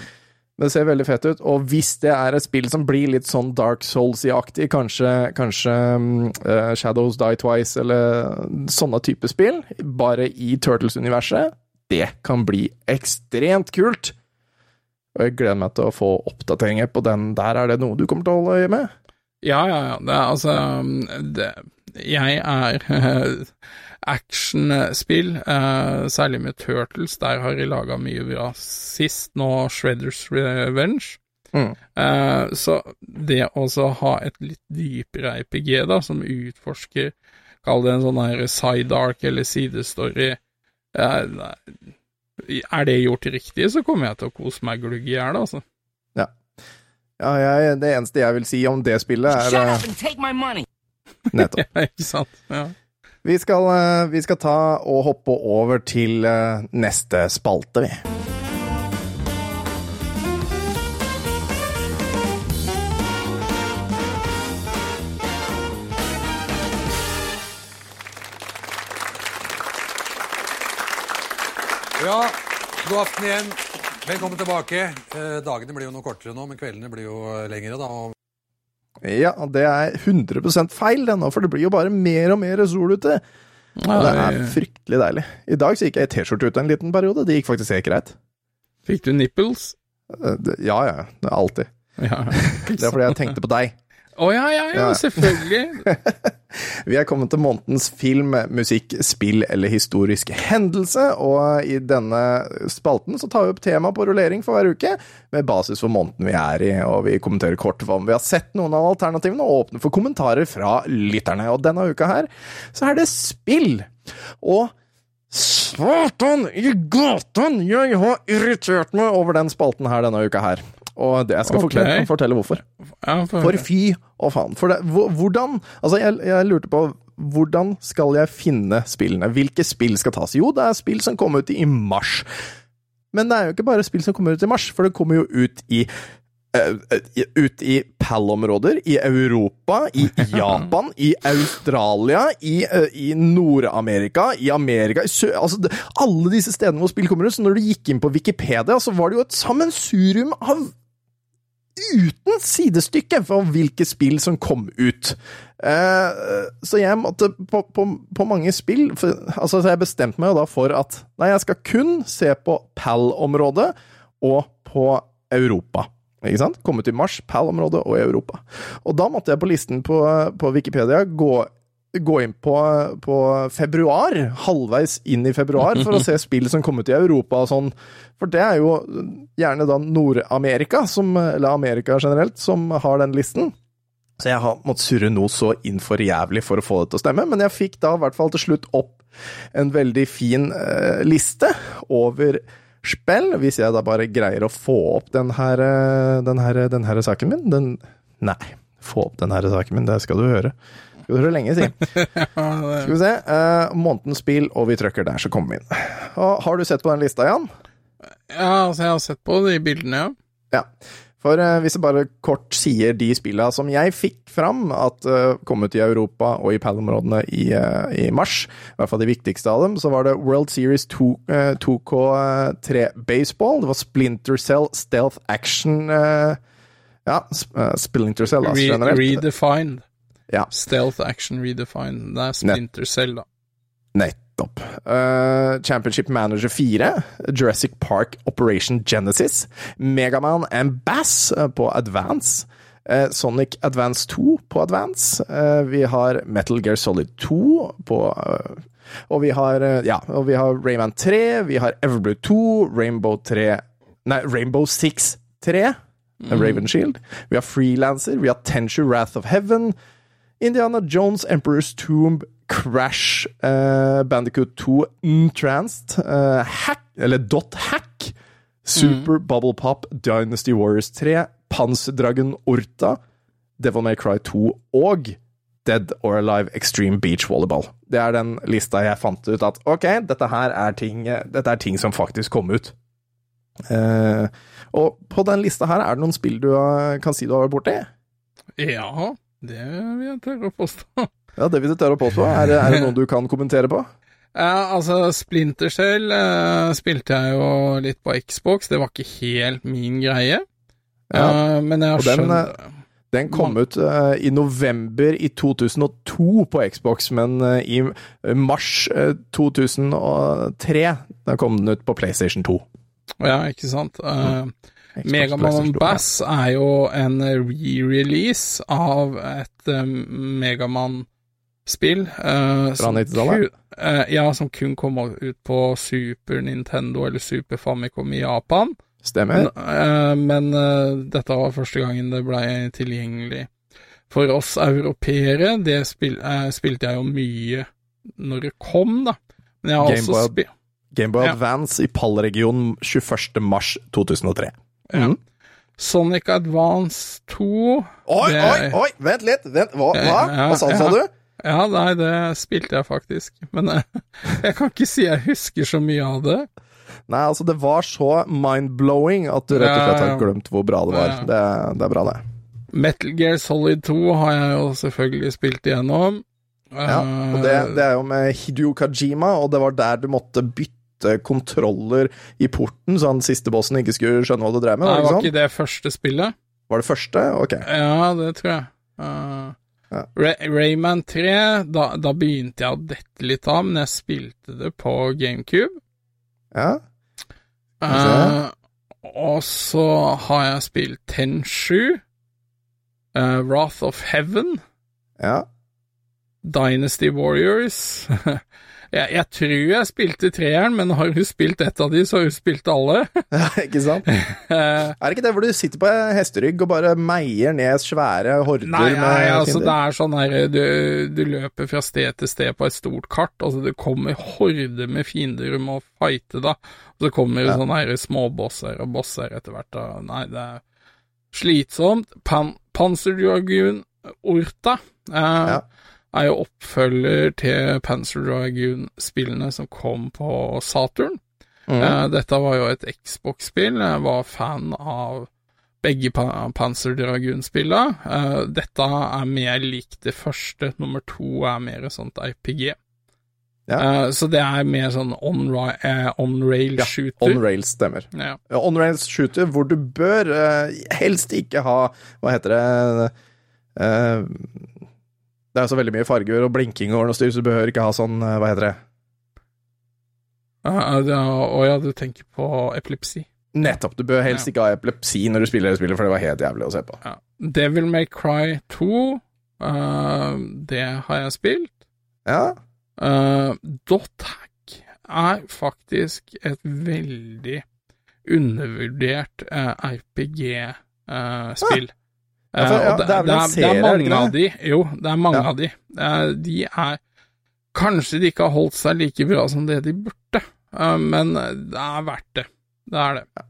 S1: Det ser veldig fett ut. Og hvis det er et spill som blir litt sånn Dark Souls-aktig, kanskje, kanskje mm, eh, Shadows Die Twice, eller sånne type spill, bare i Turtles-universet, det kan bli ekstremt kult. Og jeg gleder meg til å få oppdateringer på den der. Er det noe du kommer til å holde øye med?
S4: Ja, ja, ja. Det er altså det, Jeg er actionspill, uh, særlig med Turtles. Der har jeg laga mye bra sist, nå Shredders Revenge.
S1: Mm.
S4: Uh, så det å ha et litt dypere RPG, da, som utforsker Kall det en sånn her side arc eller sidestory uh, Er det gjort riktig, så kommer jeg til å kose meg glugg i hjel, altså.
S1: Ja, jeg, det eneste jeg vil si om det spillet, er
S6: Shut up and take my money.
S1: nettopp.
S4: Ikke sant? Ja.
S1: Vi skal, eh, vi skal ta og hoppe over til eh, neste spalte, vi.
S7: Ja, god aften igjen. Velkommen tilbake. Eh, dagene blir jo noe kortere nå, men kveldene blir jo lengre. da.
S1: Ja, det er 100 feil det nå, for det blir jo bare mer og mer sol ute. Og det er fryktelig deilig. I dag så gikk jeg i T-skjorte ute en liten periode. Det gikk faktisk helt greit.
S4: Fikk du nipples?
S1: Eh, Ja, ja. Det er alltid.
S4: Ja.
S1: Det er fordi jeg tenkte på deg.
S4: Å ja, ja, ja,
S1: Ja.
S4: selvfølgelig.
S1: Vi er kommet til månedens film, musikk, spill eller historisk hendelse, og i denne spalten så tar vi opp tema på rullering for hver uke, med basis for måneden vi er i, og vi kommenterer kort hva om vi har sett noen av alternativene, og åpner for kommentarer fra lytterne. Og denne uka her så er det spill. Og Satan i gatan! Jeg har irritert meg over den spalten her denne uka her. Og det, jeg skal
S4: okay.
S1: forklare, fortelle hvorfor.
S4: For,
S1: fy og faen. For det, hvordan Altså, jeg, jeg lurte på hvordan skal jeg finne spillene? Hvilke spill skal tas? Jo, det er spill som kom ut i mars. Men det er jo ikke bare spill som kommer ut i mars, for det kommer jo ut i eh, ut i PAL-områder, i Europa, i Japan, i Australia, i, uh, i Nord-Amerika, i Amerika i Sø... Altså, alle disse stedene hvor spill kommer ut. Så når du gikk inn på Wikipedia, så var det jo et sammensurium av uten sidestykke for hvilke spill som kom ut. Eh, så jeg måtte på, på, på mange spill for, altså, så Jeg bestemte meg jo da for at nei, jeg skal kun se på PAL-området og på Europa. Ikke sant? Komme til mars, PAL-området og Europa. Og da måtte jeg på listen på, på Wikipedia gå gå inn på, på februar, halvveis inn i februar, for å se spill som kom ut i Europa og sånn. For det er jo gjerne da Nord-Amerika, eller Amerika generelt, som har den listen. Så jeg har måttet surre noe så innfor jævlig for å få det til å stemme, men jeg fikk da i hvert fall til slutt opp en veldig fin eh, liste over spill, hvis jeg da bare greier å få opp den her, eh, den her, den her saken min. Den Nei, få opp den her saken min, det skal du høre. Skal du høre lenge, si. Skal vi se. Uh, månedens spill, og vi trykker der, så kommer vi inn. Og, har du sett på den lista, Jan?
S4: ja, altså, jeg har sett på de bildene, ja.
S1: Ja. For uh, hvis jeg bare kort sier de spillene som jeg fikk fram at uh, kom ut i Europa og i PAL-områdene i, uh, i mars, i hvert fall de viktigste av dem, så var det World Series 2, uh, 2K3 Baseball, det var Splinter Cell Stealth Action Ja, sp Splinter Cell, altså, generelt.
S4: redefined.
S1: Ja.
S4: Stealth action redefined. Det er Splinter Cell, da.
S1: Nettopp. Uh, Championship Manager 4, Jurassic Park Operation Genesis, Megaman and Bass eh, på Advance, Uh, Sonic Advance 2 på Advance, Uh, vi har Metal Gear Solid 2 på og vi har, ja, og vi har Rayman 3, vi har Everblue 2, Rainbow 3 Nei, Rainbow 6 3, Raven Shield. Vi har Freelancer, vi har Tensure Wrath of Heaven, Indiana Jones, Emperor's Tomb, Crash, eh, Bandicoot 2, Entranced, eh, Hack, eller Dot Hack, Super Bubble Pop, Dynasty Warriors 3, Panserdragen Orta, Devil May Cry 2 og Dead or Alive Extreme Beach Volleyball. Det er den lista jeg fant ut at ok, dette her er ting, dette er ting som faktisk kom ut. Eh, og på den lista her, er det noen spill du kan si du har vært borti?
S4: Ja, det vil jeg tørre å påstå.
S1: Ja, det vil du tørre å påstå. Er er det noe du kan kommentere på?
S4: Ja, altså Splinter Cell eh, spilte jeg jo litt på Xbox, det var ikke helt min greie.
S1: Ja,
S4: Eh, men jeg har
S1: den,
S4: skjønt
S1: Den kom ut uh, i november i 2002 på Xbox, men uh, i mars eh, 2003 da kom den ut på PlayStation 2.
S4: Ja, ikke sant. Uh,
S1: Xbox,
S4: Megaman
S1: PlayStation 2, ja.
S4: Bass er jo en re-release av et uh, Megaman-spill. Uh, Fra
S1: 90-tallet?
S4: kun- eh, ja, som kun kom ut på Super Nintendo eller Super Famicom i Japan.
S1: Stemmer.
S4: Men, eh, men eh, dette var første gangen det ble tilgjengelig for oss europeere. Det spil, eh, spilte jeg jo mye når det kom, da. Men jeg har
S1: Game
S4: også
S1: Boy-
S4: spilt
S1: Gameboy
S4: Ja.
S1: Advance i PAL-regionen 21. mars 2003.
S4: ja.
S1: Mm.
S4: Sonic Advance 2
S1: Oi,
S4: Det-
S1: oi, oi! Vent litt! Vent, hva, hva? Hva sa,
S4: ja.
S1: sa du?
S4: Ja, nei, det spilte jeg faktisk. Men eh, jeg kan ikke si jeg husker så mye av det.
S1: Nei, altså, det var så mind-blowing at du rett og slett har glemt hvor bra det var.
S4: Ja.
S1: Det, det er bra, det.
S4: Metal Gear Solid 2 har jeg jo selvfølgelig spilt igjennom.
S1: Ja, og det, det er jo med Hideo Kajima, og det var der du måtte bytte kontroller i porten, så han siste bossen ikke skulle skjønne hva du drev med.
S4: Nei,
S1: var det
S4: var
S1: ikke sånn?
S4: det første spillet?
S1: Var det første? Ok.
S4: Ja, det tror jeg. Uh,
S1: Ja.
S4: Ray Rayman 3, da, da begynte jeg å dette litt av, men jeg spilte det på GameCube.
S1: Ja.
S4: Uh, og så har jeg spilt Tenshu, uh, Wrath of Heaven,
S1: ja.
S4: Dynasty Warriors. jeg, jeg tror jeg spilte treeren, men har hun spilt ett av de, så har hun spilt alle.
S1: ikke sant?
S4: Eh,
S1: Er det ikke det hvor du sitter på hesterygg og bare meier ned svære horder
S4: Nei,
S1: med
S4: nei altså
S1: kinder?
S4: det er sånn her du, du løper fra sted til sted på et stort kart, altså det kommer horder med fiender du må fighte, da. Og så kommer det
S1: Ja.
S4: sånne her småbosser og bosser etter hvert, da. Nei, det er slitsomt. Pan Panzerdragoon Orta eh,
S1: Ja.
S4: Er jo oppfølger til Panzer Dragoon-spillene som kom på Saturn.
S1: Mm.
S4: Eh, dette var jo et Xbox-spill. Jeg var fan av begge pa Panzer Dragoon-spillene. Eh, dette er mer likt det første. Nummer to er mer sånt RPG.
S1: Ja.
S4: Eh, så det er mer sånn eh, on
S1: Ja,
S4: shooter.
S1: On rails stemmer.
S4: Ja.
S1: Ja, On rails shooter hvor du bør eh, helst ikke ha Hva heter det eh, Det er så veldig mye farger og blinking og noe styr, så du behøver ikke ha sånn eh, Hva heter det?
S4: Eh, Å ja, du tenker på epilepsi.
S1: Nettopp. Du bør helst
S4: Ja.
S1: ikke ha epilepsi når du spiller det spillet, for det var helt jævlig å se på.
S4: Ja. Devil May Cry 2, uh, det har jeg spilt.
S1: Ja,
S4: Uh, Dothack er faktisk et veldig undervurdert uh, RPG-spill.
S1: Ja, for, ja, det er vel en serie, er det
S4: mange av de. Jo, det er mange av de. Er, de er Kanskje de ikke har holdt seg like bra som det de burde, eh, men det er verdt det. Det er det.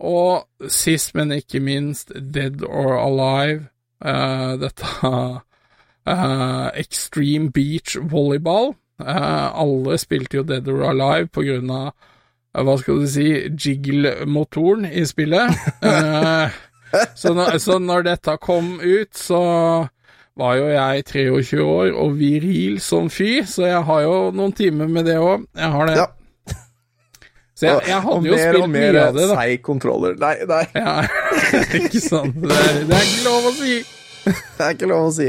S4: Og sist, men ikke minst, Dead or Alive. Uh, dette uh, Extreme Beach Volleyball. Uh, alle spilte jo Dead or Alive på grunn av eh, hva skal du si, jiggle-motoren i spillet. Så, når, så når dette kom ut, så var jo jeg 23 år og viril som fy, så jeg har jo noen timer med det òg. Jeg har det.
S1: Ja.
S4: Så jeg, jeg hadde jo spilt mye av det, da.
S1: seig kontroller. Nei, nei,
S4: Ja, ikke sant. Det er, det er ikke lov å si.
S1: det er ikke lov å si.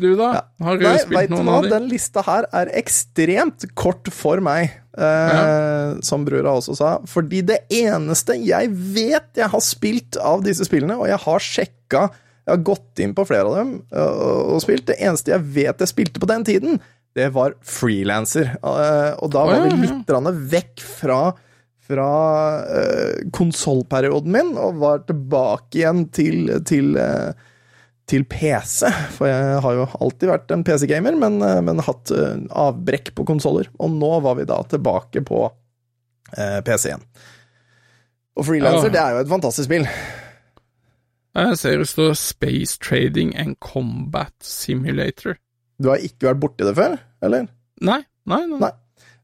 S4: Du, da? Har du
S1: Nei,
S4: spilt noen av dem?
S1: den lista her er ekstremt kort for meg, eh, som brura også sa. Fordi det eneste jeg vet jeg har spilt av disse spillene, og jeg har sjekka Jeg har gått inn på flere av dem og, og spilt, det eneste jeg vet jeg spilte på den tiden, det var frilanser. Eh, og da var
S4: ja,
S1: vi litt vekk fra fra uh, konsollperioden min, og var tilbake igjen til, til eh, til PC, for jeg har jo alltid vært en PC-gamer, men, eh, men hatt eh, avbrekk på konsoller. Og nå var vi da tilbake på eh, PC igjen. Og Freelancer,
S4: Ja.
S1: det er jo et fantastisk spill.
S4: Jeg ser det står Space Trading and Combat Simulator.
S1: Du har ikke vært borti det før, eller?
S4: Nei, nei, nei.
S1: Nei.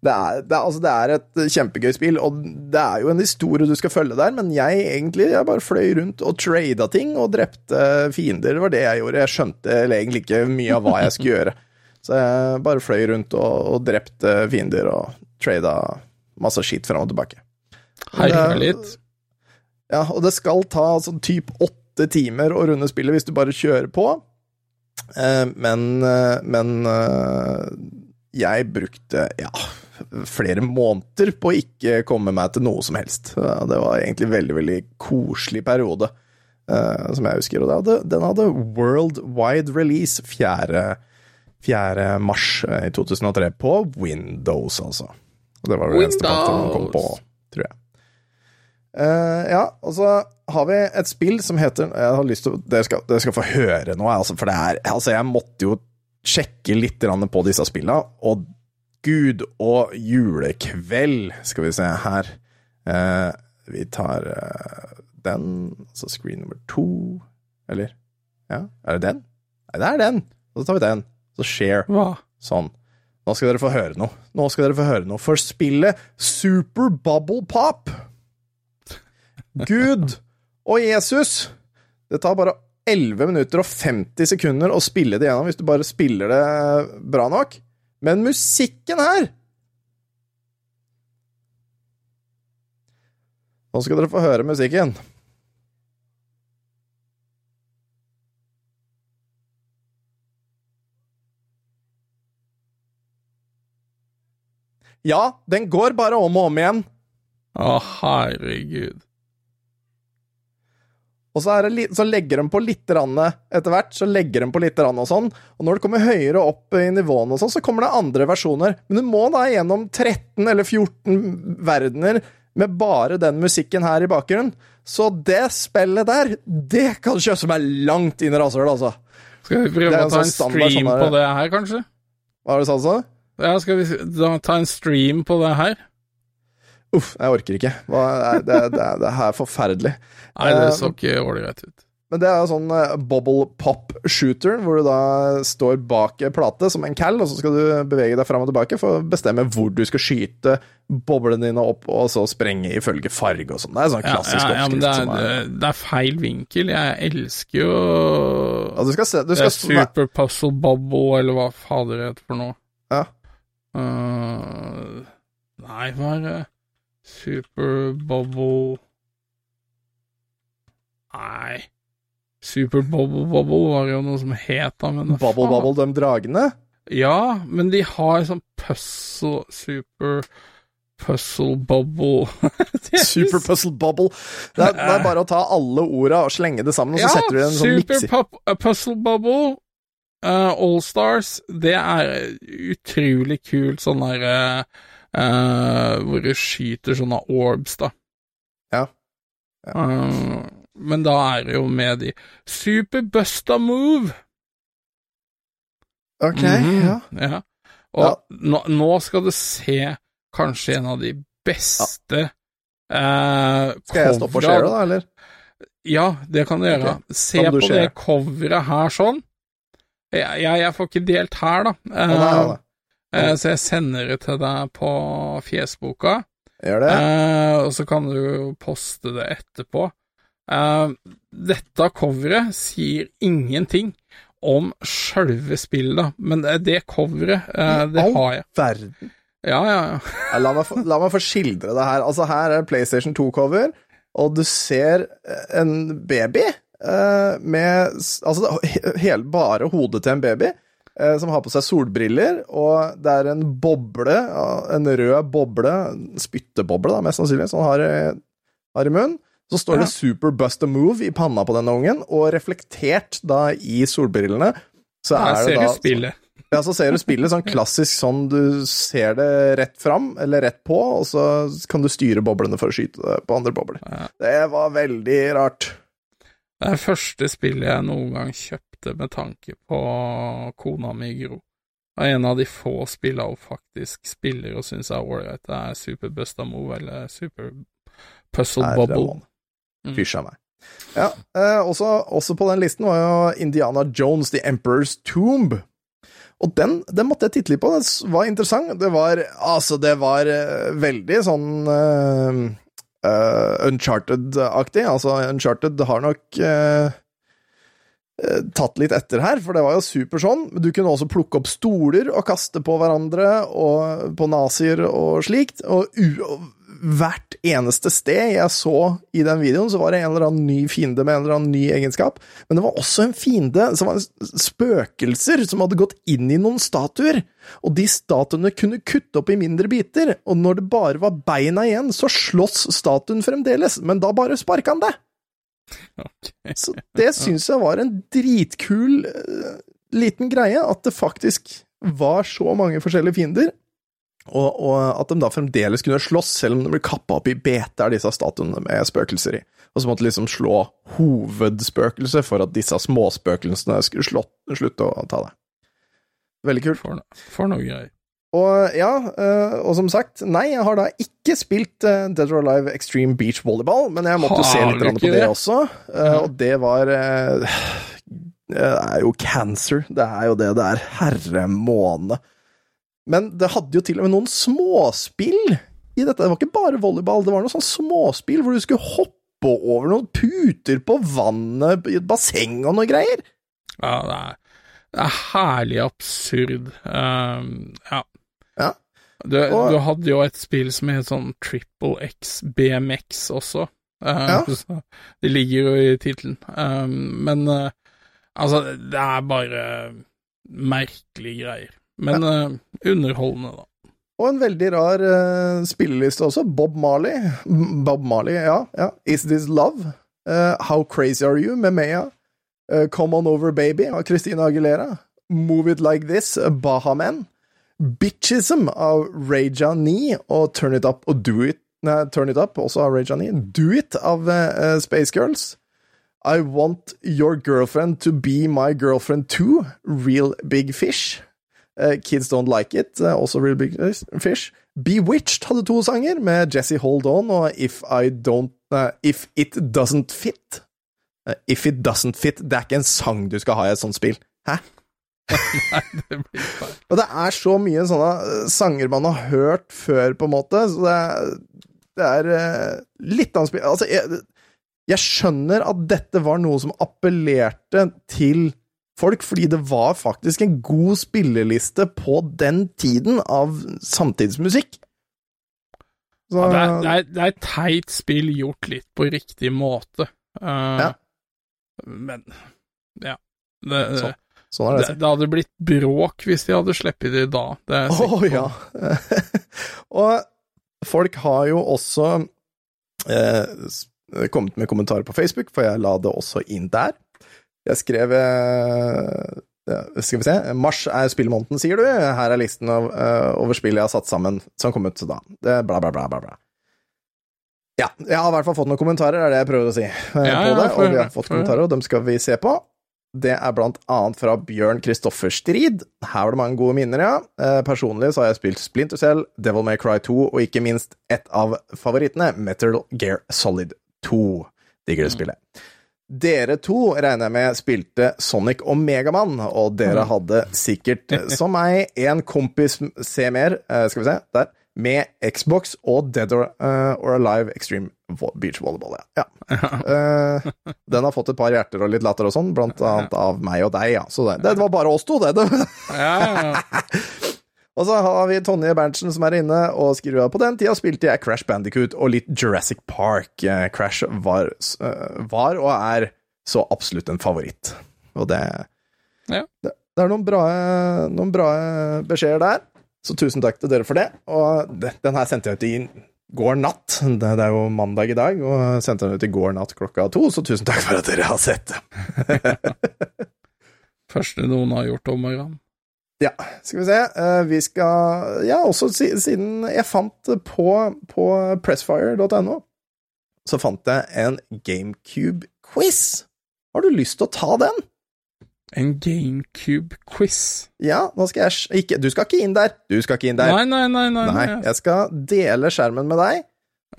S1: Det er, det, altså, det er et kjempegøy spill, og det er jo en historie du skal følge der, men jeg egentlig jeg bare fløy rundt og trada ting og drepte fiender. Det var det jeg gjorde. Jeg skjønte egentlig ikke mye av hva jeg skulle gjøre. Så jeg bare fløy rundt og, og drepte fiender og trada masse skitt fram og tilbake.
S4: Herja litt.
S1: Ja, og det skal ta sånn typ åtte timer å runde spillet hvis du bare kjører på. Eh, men eh, men eh, jeg brukte, ja, flere måneder på å ikke komme meg til noe som helst. Det var egentlig en veldig, veldig koselig periode, eh, som jeg husker. Og hadde, den hadde worldwide release 4. 4. mars eh, i 2003 på Windows, altså. Og det var vel Windows. eneste plattformen kom på, tror jeg. Uh, ja, og så har vi et spill som heter Jeg har lyst til Dere skal, dere skal få høre noe, altså, for det er Altså, jeg måtte jo sjekke litt på disse spillene, og gud og julekveld, skal vi se her. Eh, vi tar eh, den, altså screen nummer to, eller? Ja, er det den? Nei, det er den. Så tar vi den. Så share.
S4: Hva?
S1: Sånn. Nå skal dere få høre noe. Nå skal dere få høre noe. For spillet Super Bubble Pop Gud og Jesus Det tar bare 11 minutter og 50 sekunder å spille det gjennom hvis du bare spiller det bra nok. Men musikken her Nå skal dere få høre musikken. Ja, den går bare om og om igjen.
S4: Å, herregud.
S1: Og så, det, så legger de på litt etter hvert, så legger de på litt og sånn. Og når det kommer høyere opp i nivåene og sånn, så kommer det andre versjoner. Men du må da gjennom 13 eller 14 verdener med bare den musikken her i bakgrunnen. Så det spillet der, det kan kjøse meg langt inn i rasshølet, altså.
S4: Skal vi prøve å ta
S1: sånn
S4: en stream
S1: sånn
S4: på det her, kanskje?
S1: Hva er det du sa, så?
S4: Ja, skal vi ta en stream på det her?
S1: Uff, jeg orker ikke. Det, det, det, her er forferdelig.
S4: Nei, det
S1: Eh,
S4: så ikke ålreit ut.
S1: Men det er jo sånn eh, bobble pop shooter, hvor du da står bak en plate som en cal, og så skal du bevege deg fram og tilbake for å bestemme hvor du skal skyte boblene dine opp, og så sprenge ifølge farge og sånn. Det er sånn klassisk
S4: ja, ja, men
S1: oppskrift
S4: det er,
S1: er
S4: det, er feil vinkel. Jeg elsker jo
S1: ja, Du skal se Du
S4: det er
S1: skal
S4: Super Puzzle Bubble, eller hva fader det heter for noe.
S1: Ja.
S4: Uh, nei, hva er det Super Bubble Nei Super Bubble Bubble var jo noe som het da, men
S1: Bubble? Bubble, de dragene.
S4: Ja, men de har sånn puzzle Super Puzzle Bubble er
S1: Super Puzzle Bubble. Det er, det er bare å ta alle orda og slenge det sammen, og så setter du en sånn
S4: Super
S1: i.
S4: Pup- uh, Puzzle Bubble, uh, All Stars, det er utrolig kult sånn der uh, uh, Hvor du skyter sånne orbs, da.
S1: Ja.
S4: Uh, men da er det jo med de Super Busta Move!
S1: Ok,
S4: Mhm,
S1: ja.
S4: ja. Og Nå, nå skal du se kanskje en av de beste uh,
S1: Skal jeg stoppe å share, da, eller?
S4: Ja, det kan du gjøre.
S1: Ok,
S4: Se på
S1: share?
S4: det coveret her sånn. Jeg, jeg, jeg får ikke delt her, da.
S1: Ja nei,
S4: Eh,
S1: nei.
S4: Eh, så jeg sender det til deg på fjesboka,
S1: Gjør det?
S4: eh, og så kan du poste det etterpå. Eh, dette coveret sier ingenting om sjølve spillet, men det, coveret, eh, det
S1: All
S4: har jeg.
S1: Verden.
S4: Ja, ja, ja.
S1: La meg, få, la meg få skildre det her. Altså, her er PlayStation 2-cover, og du ser en baby eh, med Altså, he- hele, bare hodet til en baby. Eh, Som har på seg solbriller, og det er en boble, en rød boble, spytteboble, da, mest sannsynlig, som han har, i- har i munnen. Så står det 'Super Bust a Move' i panna på denne ungen, og reflektert da i solbrillene, så
S4: Her
S1: er det
S4: ser
S1: da
S4: du spillet.
S1: ja, så ser du spillet sånn klassisk sånn du ser det rett fram, eller rett på, og så kan du styre boblene for å skyte på andre bobler.
S4: Ja.
S1: Det var veldig rart.
S4: Det er første spillet jeg noen gang kjøpte med tanke på kona mi Gro. Er en av de få spillene hun faktisk spiller og syns er ålreit. Det er Super Busta Move eller Super Puzzle Bubble.
S1: mann. Fysj av meg. Ja, eh, også, også på den listen var jo Indiana Jones, The Emperor's Tomb. Og den, den måtte jeg titte litt på. Den var interessant. Det var Altså, det var eh, veldig sånn uh, uh, Uncharted-aktig. Altså, Uncharted har nok eh, tatt litt etter her, for det var jo super sånn. Du kunne også plukke opp stoler og kaste på hverandre, og på nazier og slikt. Og, hvert eneste sted jeg så i den videoen, så var det en eller annen ny fiende med en eller annen ny egenskap. Men det var også en fiende som var spøkelser som hadde gått inn i noen statuer. Og de statuene kunne kutte opp i mindre biter, og når det bare var beina igjen, så slåss statuen fremdeles, men da bare sparka han det. Så det syns jeg var en dritkul eh, liten greie, at det faktisk var så mange forskjellige fiender, og, og at de da fremdeles kunne slåss, selv om de ble kappa opp i bete av disse statuene med spøkelser i. Og så måtte de liksom slå hovedspøkelset for at disse småspøkelsene skulle slå, slutte å ta det. Veldig kult.
S4: For, no for noe greier.
S1: Og ja, eh, og som sagt, nei, jeg har da ikke spilt eh, Dead or Alive Extreme Beach Volleyball, men jeg måtte jo se litt på det
S4: det?
S1: også, eh, og det var Det er jo cancer. Det er jo det det er. Herre måne. Men det hadde jo til og med noen småspill i dette. Det var ikke bare volleyball, det var noen sånn småspill hvor du skulle hoppe over noen puter på vannet i et basseng og noe greier.
S4: Ja, det er, det er herlig absurd. Um, ja.
S1: Ja.
S4: Du,
S1: Og-
S4: du hadde jo et spill som het sånn Triple X BMX også. Uh,
S1: Ja.
S4: det ligger jo i tittelen. Um, men uh, altså, det er bare merkelige greier. Men uh, underholdende, da.
S1: Og en veldig rar uh, spilleliste også. Bob Marley. Bob Marley, ja. ja. Is This Love? How Crazy Are You? med Mea. Come On Over Baby av Christina Aguilera. Move It Like This, uh, Baha Men. Bitchism av Raja 9 og Turn It Up og Do It Nei, Turn It Up, også av Raja 9. Do It av uh, Space Girls. I Want Your Girlfriend To Be My Girlfriend Too, Real Big Fish. Uh, Kids Don't Like It, uh, også Real Big Fish. Bewitched hadde to sanger, med Jesse Hold On og If I Don't If It Doesn't Fit. If It Doesn't Fit, det er ikke en sang du skal ha i et sånt spill. Hæ?
S4: Det blir feil.
S1: Og det er så mye sånne eh, sanger man har hørt før, på en måte, så det er, det er eh, litt annet spill Altså, jeg, jeg skjønner at dette var noe som appellerte til folk, fordi det var faktisk en god spilleliste på den tiden av samtidsmusikk. Så,
S4: Ja, det, er, det, er, det er et teit spill gjort litt på riktig måte. Uh,
S1: Ja.
S4: Men ja. Det,
S1: Så- sånn er det.
S4: det, det hadde blitt bråk hvis de hadde sluppet det da. Det er jeg
S1: Å ja. og folk har jo også eh, kommet med kommentarer på Facebook, for jeg la det også inn der. Jeg skrev eh, Skal vi se Mars er spillmåneden, sier du. Her er listen av, eh, over spill jeg har satt sammen som kom ut da. Det bla, bla, bla, bla, bla. Ja, jeg har i hvert fall fått noen kommentarer, er det jeg prøver å si eh,
S4: Ja,
S1: på det. Og vi har fått kommentarer, og dem skal vi se på. Det er blant annet fra Bjørn Kristoffer Strid. Her var det mange gode minner, ja. Eh, personlig så har jeg spilt Splinter Cell, Devil May Cry 2 og ikke minst et av favorittene, Metal Gear Solid 2. Digger det spillet. Dere to regner jeg med spilte Sonic og Megamann, og dere hadde sikkert, eh, som meg, en kompis Se mer, eh, skal vi se, der, med Xbox og Dead or, uh, or Alive Extreme Beach Volleyball, ja. ja. Uh, den har fått et par hjerter og litt latter og sånn, blant annet av meg og deg, ja. Så det, det var bare oss to, det. Og så har vi Tonje Berntsen som er inne og skriver at på den tida spilte jeg Crash Bandicoot og litt Jurassic Park. Eh, Crash var, var og er så absolutt en favoritt. Og det
S4: Ja.
S1: det, det er noen bra, noen bra beskjeder der, så tusen takk til dere for det. Og den her sendte jeg ut i går natt. Det, er jo mandag i dag, og sendte den ut i går natt klokka to, så tusen takk for at dere har sett det.
S4: Første noen har gjort om morgenen.
S1: Ja, skal vi se. Eh, Vi skal Ja, også siden jeg fant på, på pressfire.no, så fant jeg en GameCube-quiz. Har du lyst til å ta den?
S4: En GameCube-quiz.
S1: Ja, nå skal jeg ikke Du skal ikke inn der! Du skal ikke inn der.
S4: Nei, nei, nei. nei,
S1: Nei,
S4: nei.
S1: jeg skal dele skjermen med deg,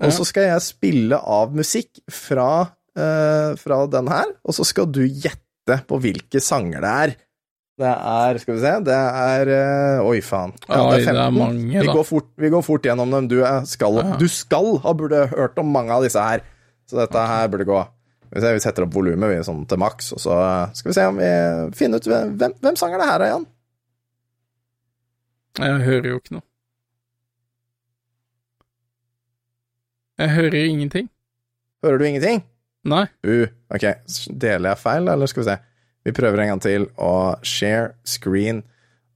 S1: og
S4: Ja.
S1: så skal jeg spille av musikk fra, uh, fra den her, og så skal du gjette på hvilke sanger det er. Det er Skal vi se Det er eh, Oi, faen.
S4: Oi, det er mange,
S1: vi,
S4: da.
S1: går fort, vi går fort gjennom dem. Du, er, skal,
S4: Ja.
S1: du skal ha burde hørt om mange av disse her, så dette her burde gå. Vi, setter opp volumet sånn til maks, og så skal vi se om vi finner ut hvem, hvem sanger det her er, igjen.
S4: Jeg hører jo ikke noe. Jeg hører ingenting.
S1: Hører du ingenting?
S4: Nei.
S1: Uh, ok, deler jeg feil, eller skal vi se? Vi prøver en gang til å share screen,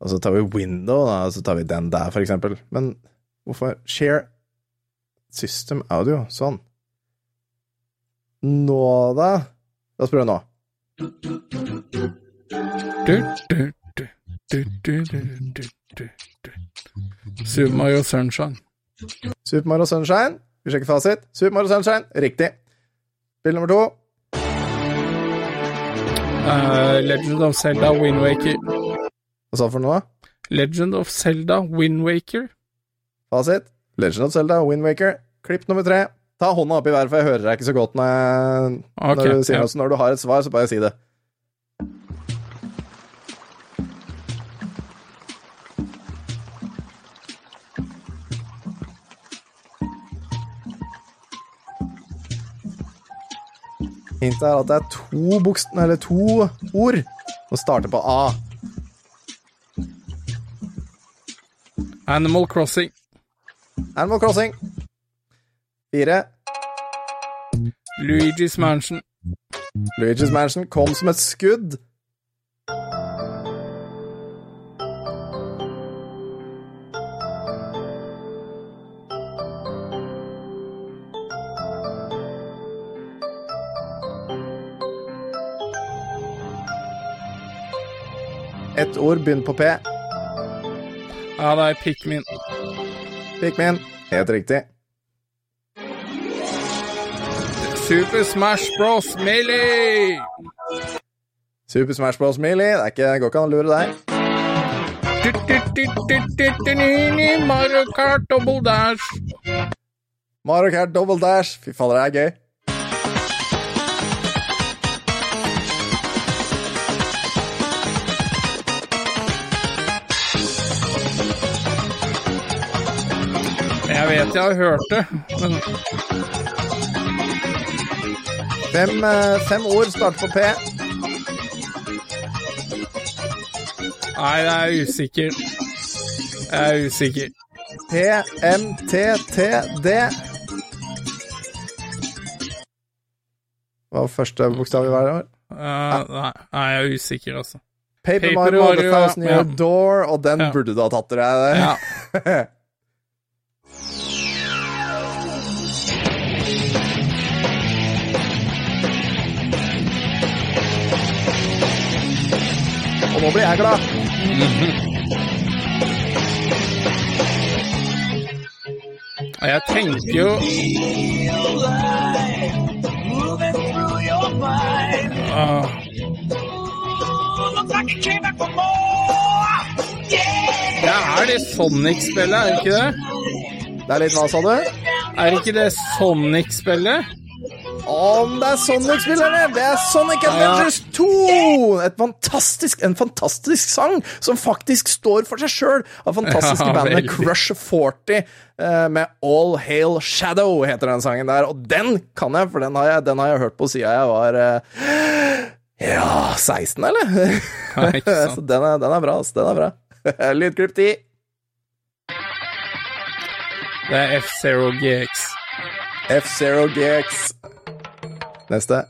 S1: og så tar vi window, da, og så tar vi den der, for eksempel. Men hvorfor share system audio? Sånn nå, da? Da spør prøve nå.
S4: Super Mario Sunshine.
S1: Super Mario Sunshine. Vi sjekker fasit. Super Mario Sunshine. Riktig. Spill nummer to.
S4: Uh, Legend of Zelda Windwaker.
S1: Hva sa du for noe?
S4: Legend of Zelda Windwaker.
S1: Fasit. Legend of Zelda Windwaker. Klipp nummer tre. Ta hånda opp i været, for jeg hører deg ikke så godt når, jeg,
S4: Ok,
S1: når du sier
S4: ja.
S1: noe. Så når du har et svar, så bare si det. Hintet er at det er to bokst... Eller to ord som starter på A.
S4: Animal Crossing.
S1: Animal Crossing. Fire.
S4: Luigi's Mansion.
S1: Luigi's Mansion kom som et skudd. Ett ord begynner på P.
S4: Ja, det er Pikmin.
S1: Pikmin. Helt riktig.
S4: Super Smash Bros. Melee!
S1: Super Smash Bros. Melee. Det er ikke, går ikke an å lure deg.
S4: Mario Kart Double Dash.
S1: Mario Kart Double Dash. Fy fader, det er gøy.
S4: Jeg vet jeg har hørt det, men
S1: Fem, eh, fem ord starter på P.
S4: Nei, jeg er usikker. Jeg er usikker.
S1: P-M-T-T-D. Hva var første bokstav i hver år?
S4: Uh, nei, nei, jeg er usikker, altså.
S1: Paper,
S4: Paper
S1: Mario, The
S4: Mario,
S1: Thousand Year
S4: ja.
S1: Door, og den
S4: Ja.
S1: burde du ha tatt deg.
S4: Ja.
S1: nå blir jeg glad.
S4: Og Jeg tenker jo Ah, Det er det Sonic-spillet, er det ikke det?
S1: Det er litt hva, sa du?
S4: Er det ikke det Sonic-spillet?
S1: Om det er sånn Sonic, spiller Det Det er Sonic Adventures 2! Fantastisk, en fantastisk sang som faktisk står for seg sjøl, av fantastiske
S4: ja,
S1: bandet Crush 40 eh, med All Hail Shadow, heter den sangen der. Og den kan jeg, for den har jeg, den har jeg hørt på siden jeg var eh, ja, 16, eller?
S4: Ja,
S1: Så den er, den er bra, altså. Den er bra. Lydklipp 10.
S4: Det er
S1: F0GX. F0GX. Neste.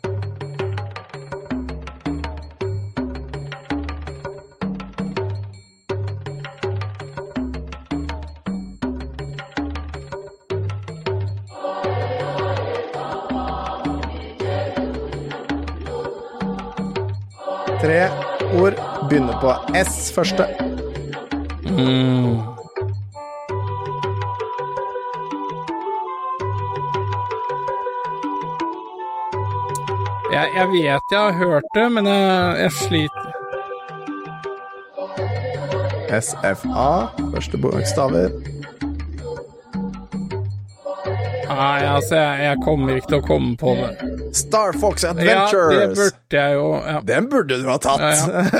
S1: Tre ord begynner på S første.
S4: Mm. Vet jeg har hørt det, men jeg, jeg sliter
S1: SFA. Første bokstaver.
S4: Nei, altså, jeg, jeg kommer ikke til å komme på det.
S1: Star Fox Adventures.
S4: Ja, det burde jeg jo ja.
S1: Den burde du ha tatt!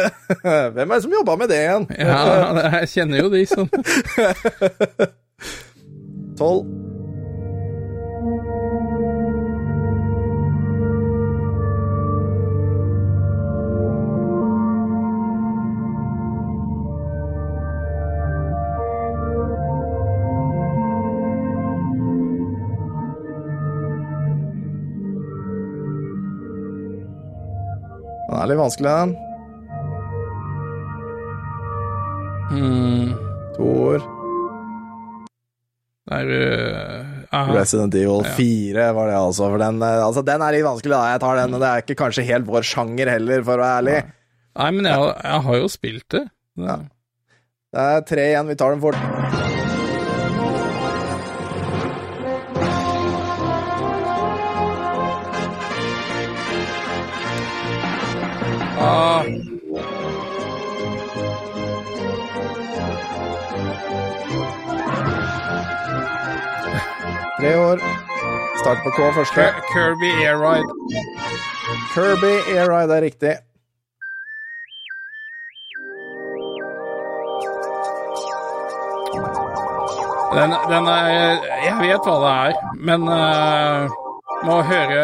S1: Hvem er det som jobba med det igjen?
S4: ja, jeg kjenner jo de som
S1: Tolv. Vanskelig, den.
S4: Mm.
S1: To ord.
S4: Det er aha.
S1: Resident Evil
S4: Ja.
S1: 4 var det altså. For den, eh, altså, den er litt vanskelig, da. Jeg tar den. og Det er ikke kanskje helt vår sjanger heller, for å være ærlig.
S4: Nei, men jeg, jeg har jo spilt det.
S1: Ja. Det er tre igjen. Vi tar den fort.
S4: Ah,
S1: Tre år. Start på K første.
S4: Kirby Air Ride.
S1: Kirby Air Ride er riktig.
S4: Den, den er Jeg vet hva det er, men uh, må høre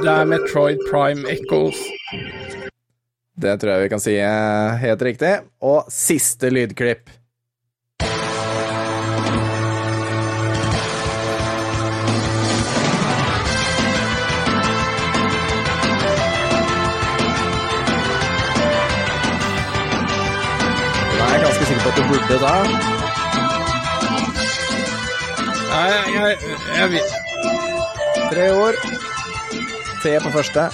S4: Det er Metroid Prime Echoes.
S1: Det tror jeg vi kan si er helt riktig. Og siste lydklipp. Jeg er jeg sikker på at du burde da?
S4: Nei, jeg, jeg vet
S1: Tre år. T på første.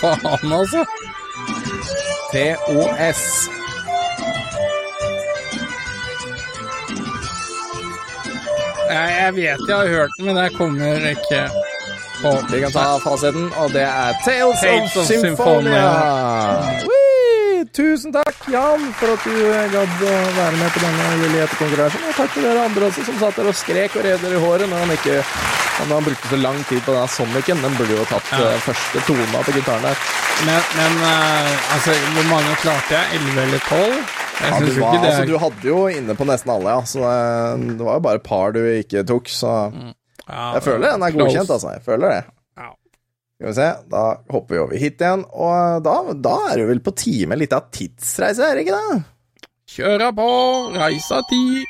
S4: Faen, altså.
S1: TOS.
S4: Jeg, jeg vet jeg har hørt den, men jeg kommer ikke på
S1: Vi kan ta fasiten, og det er Tales,
S4: Tales
S1: of
S4: of
S1: Symphonia.
S4: Symphonia.
S1: Tusen takk, Jan, for at du gadd å være med på denne Juliette-konkurransen. Og takk til dere andre også som satt der og skrek og rev dere i håret når han ikke når han brukte så lang tid på denne Sonicen. Den burde jo tatt
S4: Ja.
S1: eh, første tona på gitaren der.
S4: Men, men uh, altså, hvor mange klarte jeg? 11 eller 12? Jeg
S1: Ja, du, var,
S4: det
S1: altså,
S4: er
S1: du hadde jo inne på nesten alle, ja. Så det, det var jo bare et par du ikke tok, så
S4: ja,
S1: jeg føler den er
S4: close.
S1: godkjent, altså. Jeg føler det. Skal vi se, da hopper vi over hit igjen, og da, da er det vel på tide med litt av tidsreise, er det ikke det?
S4: Kjøra på, reisa tid.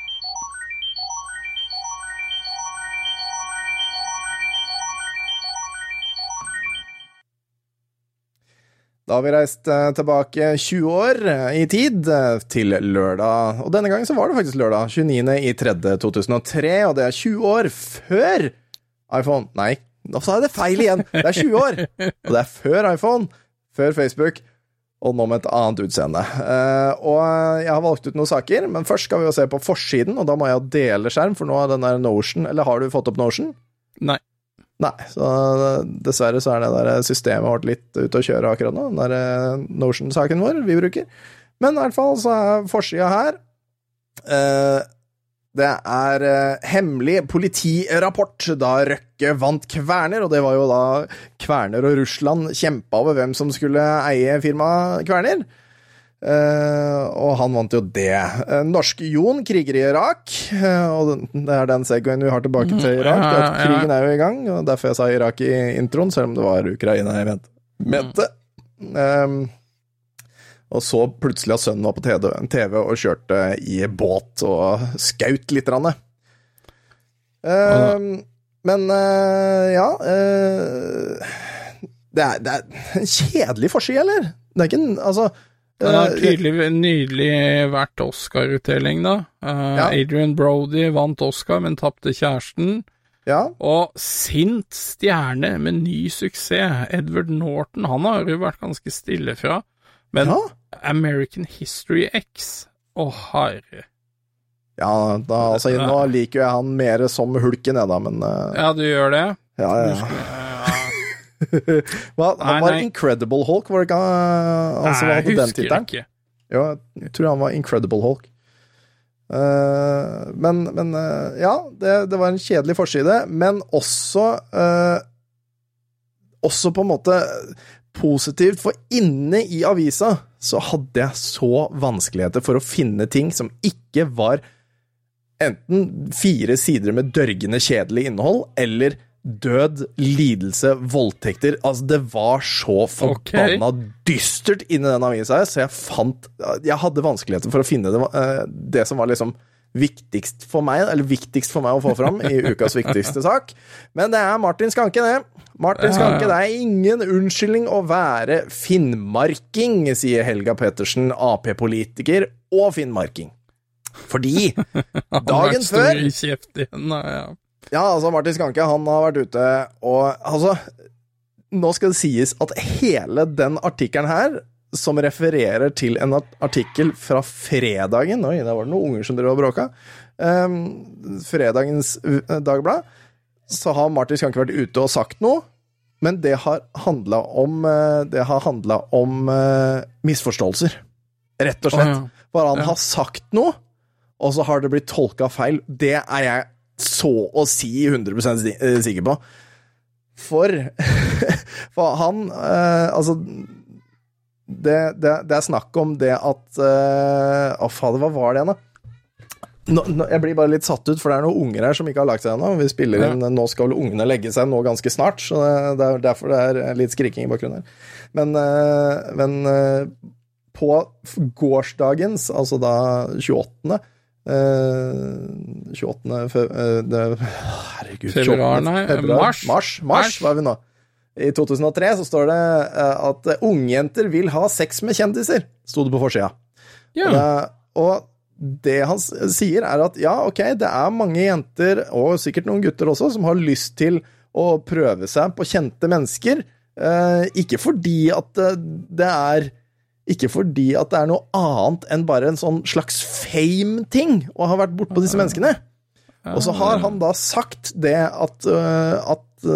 S1: Da har vi reist eh, tilbake 20 år eh, i tid, eh, til lørdag. Og denne gangen så var det faktisk lørdag, 29. i 3. 2003, og det er 20 år før iPhone Nei, nå sa jeg det feil igjen! Det er 20 år! Og det er før iPhone, før Facebook, og nå med et annet utseende. Eh, og jeg har valgt ut noen saker, men først skal vi jo se på forsiden, og da må jeg dele skjerm, for nå er den der Notion Eller har du fått opp Notion?
S4: Nei.
S1: Nei, så dessverre så er det der systemet vårt litt ute å kjøre akkurat nå, den der eh, Notion-saken vår vi bruker. Men i hvert fall så er forsida her eh, Det er eh, hemmelig politirapport da Røkke vant Kverner, og det var jo da Kverner og Russland kjempa over hvem som skulle eie firmaet Kverner. Eh, og han vant jo det. Uh, Norske Jon kriger i Irak, eh, og det er den segwayen vi har tilbake til Irak.
S4: ja,
S1: ja,
S4: ja.
S1: Krigen er jo i gang, og derfor jeg sa Irak i introen, selv om det var Ukraina jeg mente. Mm. Um, og så plutselig at sønnen var på TV, og kjørte i båt og skaut litt. Rann. Um, men uh, ja uh, det, er, det er en kjedelig forside, eller? Det er ikke en Altså
S4: Det har
S1: eh,
S4: tydelig, nydelig vært Oscar-utdeling, da.
S1: Ja.
S4: Adrian Brody vant Oscar, men tapte kjæresten.
S1: Ja,
S4: Og sint stjerne med ny suksess, Edward Norton, han har jo vært ganske stille fra. Men
S1: ja.
S4: American History X, å herre.
S1: ja da, altså, nå liker jo jeg han mer som hulken, jeg, da, men uh,
S4: Ja, du gjør det?
S1: ja, ja, ja. Hva, han
S4: Nei,
S1: var
S4: nei.
S1: Incredible Hulk, var det ikke han altså, som hadde den tittelen?
S4: ikke.
S1: Jo, jeg tror han var Incredible Hulk. Uh, men men uh, ja, det, det var en kjedelig forside, men også Også på en måte positivt, for inne i avisa så hadde jeg så vanskeligheter for å finne ting som ikke var enten fire sider med dørgende kjedelig innhold, eller død, lidelse, voldtekter. Altså, det var så forbanna dystert inni den avisa her, så jeg fant Jeg hadde vanskeligheter for å finne det, eh, det som var liksom viktigst for meg, eller viktigst for meg å få fram i ukas viktigste sak. Men det er Martin Skanke, det. Martin Skanke, det er ingen unnskyldning å være finnmarking, sier Helga Pettersen, Ap-politiker og finnmarking. Fordi dagen før
S4: ja,
S1: altså Martin Skanke han har vært ute og Altså, nå skal det sies at hele den artikkelen her, som refererer til en artikkel fra fredagen Oi, der var det noen unger som drev og bråka. Um, fredagens uh, Dagblad. Så har Martin Skanke vært ute og sagt noe, men det har handla om uh, Det har handla om uh, misforståelser. Rett og slett.
S4: Ja.
S1: Bare han
S4: Ja.
S1: har sagt noe, og så har det blitt tolka feil. Det er jeg så å si 100 si- eh, sikker på. For, for han uh, Altså det, det, det er snakk om det at eh, Å, fader, hva var det igjen, da? Nå, nå, jeg blir bare litt satt ut, for det er noen unger her som ikke har lagt seg ennå. Vi spiller inn Nå skal ungene legge seg nå ganske snart, så det, det er derfor det er litt skriking i bakgrunnen her. Men, uh, men uh, på gårsdagens, altså da 28. Uh, 28. Fe, uh, det, herregud,
S4: Februar,
S1: 28.
S4: nei,
S1: februar.
S4: mars.
S1: Mars, mars
S4: Mars.
S1: var vi nå. I 2003 så står det eh, at ungjenter vil ha sex med kjendiser, sto det på forsida.
S4: ja.
S1: Og, det, og det han sier, er at ja, ok, det er mange jenter, og sikkert noen gutter også, som har lyst til å prøve seg på kjente mennesker. Eh, ikke fordi at det, er Ikke fordi at det er noe annet enn bare en sånn slags fame-ting å ha vært bortpå disse menneskene. Og så har han da sagt det at, at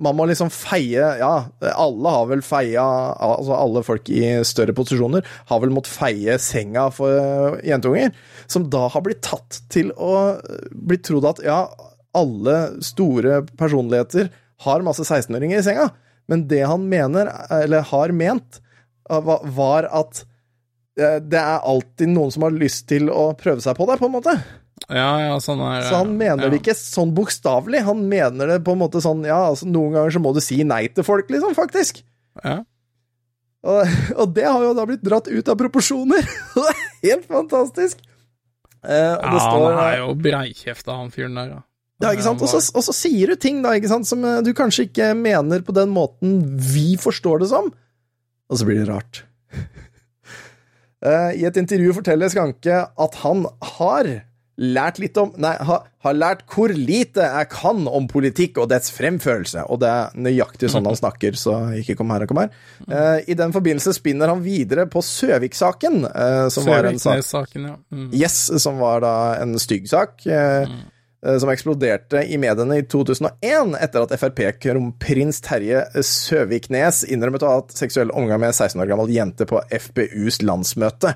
S1: man må liksom feie Ja, alle har vel feia Altså alle folk i større posisjoner har vel måttet feie senga for jentunger, jenteunger, som da har blitt tatt til å øh, bli trodd at ja, alle store personligheter har masse 16-åringer i senga, men det han mener, eller har ment, øh, var- at det er alltid noen som har lyst til å prøve seg på deg, på en måte.
S4: Ja, ja, sånn er
S1: Så han mener
S4: ja.
S1: det ikke sånn bokstavelig. Han mener det på en måte sånn Ja, altså noen ganger så må du si nei til folk, liksom, faktisk.
S4: Ja.
S1: Og, og det har jo da blitt dratt ut av proporsjoner. det er helt fantastisk. Eh,
S4: Ja,
S1: det står
S4: han er jo breikjefta, han fyren der. Ja,
S1: Ja, ikke sant? Og så, og så sier du ting da, ikke sant, som eh, du kanskje ikke mener på den måten vi forstår det som, og så blir det rart. Eh, I et intervju forteller Skanke at han har lært litt om Nei, ha, har lært hvor lite jeg kan om politikk og dets fremførelse, og det er nøyaktig sånn han snakker, så ikke kom her og kom her. Uh, I den forbindelse spinner han videre på Søvik-saken, uh, som var en sak
S4: ja. Mm.
S1: Yes, som var da en stygg sak. Uh, mm. Som eksploderte i mediene i 2001 etter at Frp-kronprins Terje Søviknes innrømmet å ha hatt seksuell omgang med en 16 år gammel jente på FPUs landsmøte.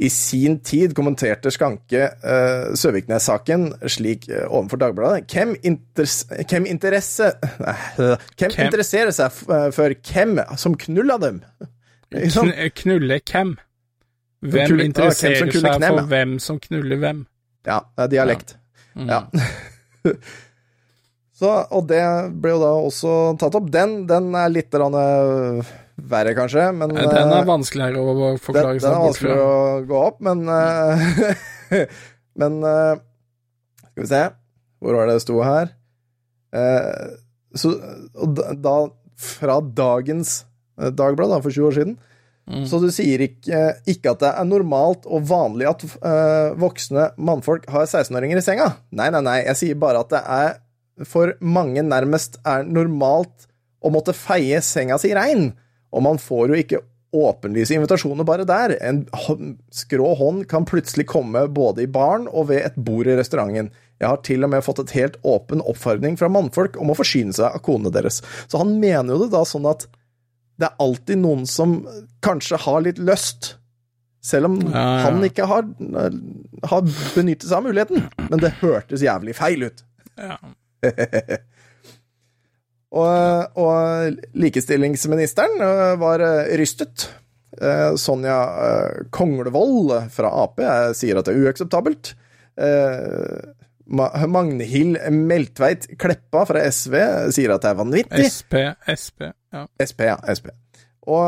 S1: I sin tid kommenterte Skanke uh, Søviknes-saken slik uh, overfor Dagbladet Hvem, interes hvem, interesse nei, hvem
S4: Hvem?
S1: interesserer seg eh, for hvem som knulla dem? Ikke
S4: knulle hvem? Hvem
S1: Knulle-
S4: interesserer
S1: hvem
S4: seg
S1: knem,
S4: for hvem som knuller hvem?
S1: Ja, det er dialekt.
S4: Mm.
S1: Ja. Så, og det ble jo da også tatt opp. Den, den er litt rann, øh, verre, kanskje, men
S4: Eh, Den er
S1: øh,
S4: vanskeligere å forklare
S1: den
S4: seg
S1: er
S4: bort
S1: vanskeligere
S4: fra.
S1: å gå opp, men øh, Men øh, Skal vi se Hvor var det det sto her? Eh, så, og da, Fra dagens eh, Dagblad, da, for 20 år siden
S4: Mm.
S1: Så du sier ikke, ikke at det er normalt og vanlig at voksne mannfolk har 16-åringer i senga? Nei, nei, nei, jeg sier bare at det er for mange nærmest er normalt å måtte feie senga si rein. Og man får jo ikke åpenlyse invitasjoner bare der. En skrå hånd kan plutselig komme både i baren og ved et bord i restauranten. Jeg har til og med fått et helt åpen oppfordring fra mannfolk om å forsyne seg av konene deres. Så han mener jo det da sånn at det er alltid noen som kanskje har litt lyst, selv om
S4: Ja, ja.
S1: han ikke har, har benyttet seg av muligheten. Men det hørtes jævlig feil ut.
S4: Ja.
S1: Og, og likestillingsministeren øh, var øh, rystet. Eh, Sonja Konglevold fra Ap eh, sier at det er uakseptabelt. Eh, Ma- Magnhild Meltveit Kleppa fra SV sier at det er vanvittig.
S4: SP, SP, ja.
S1: SP, ja. SP. og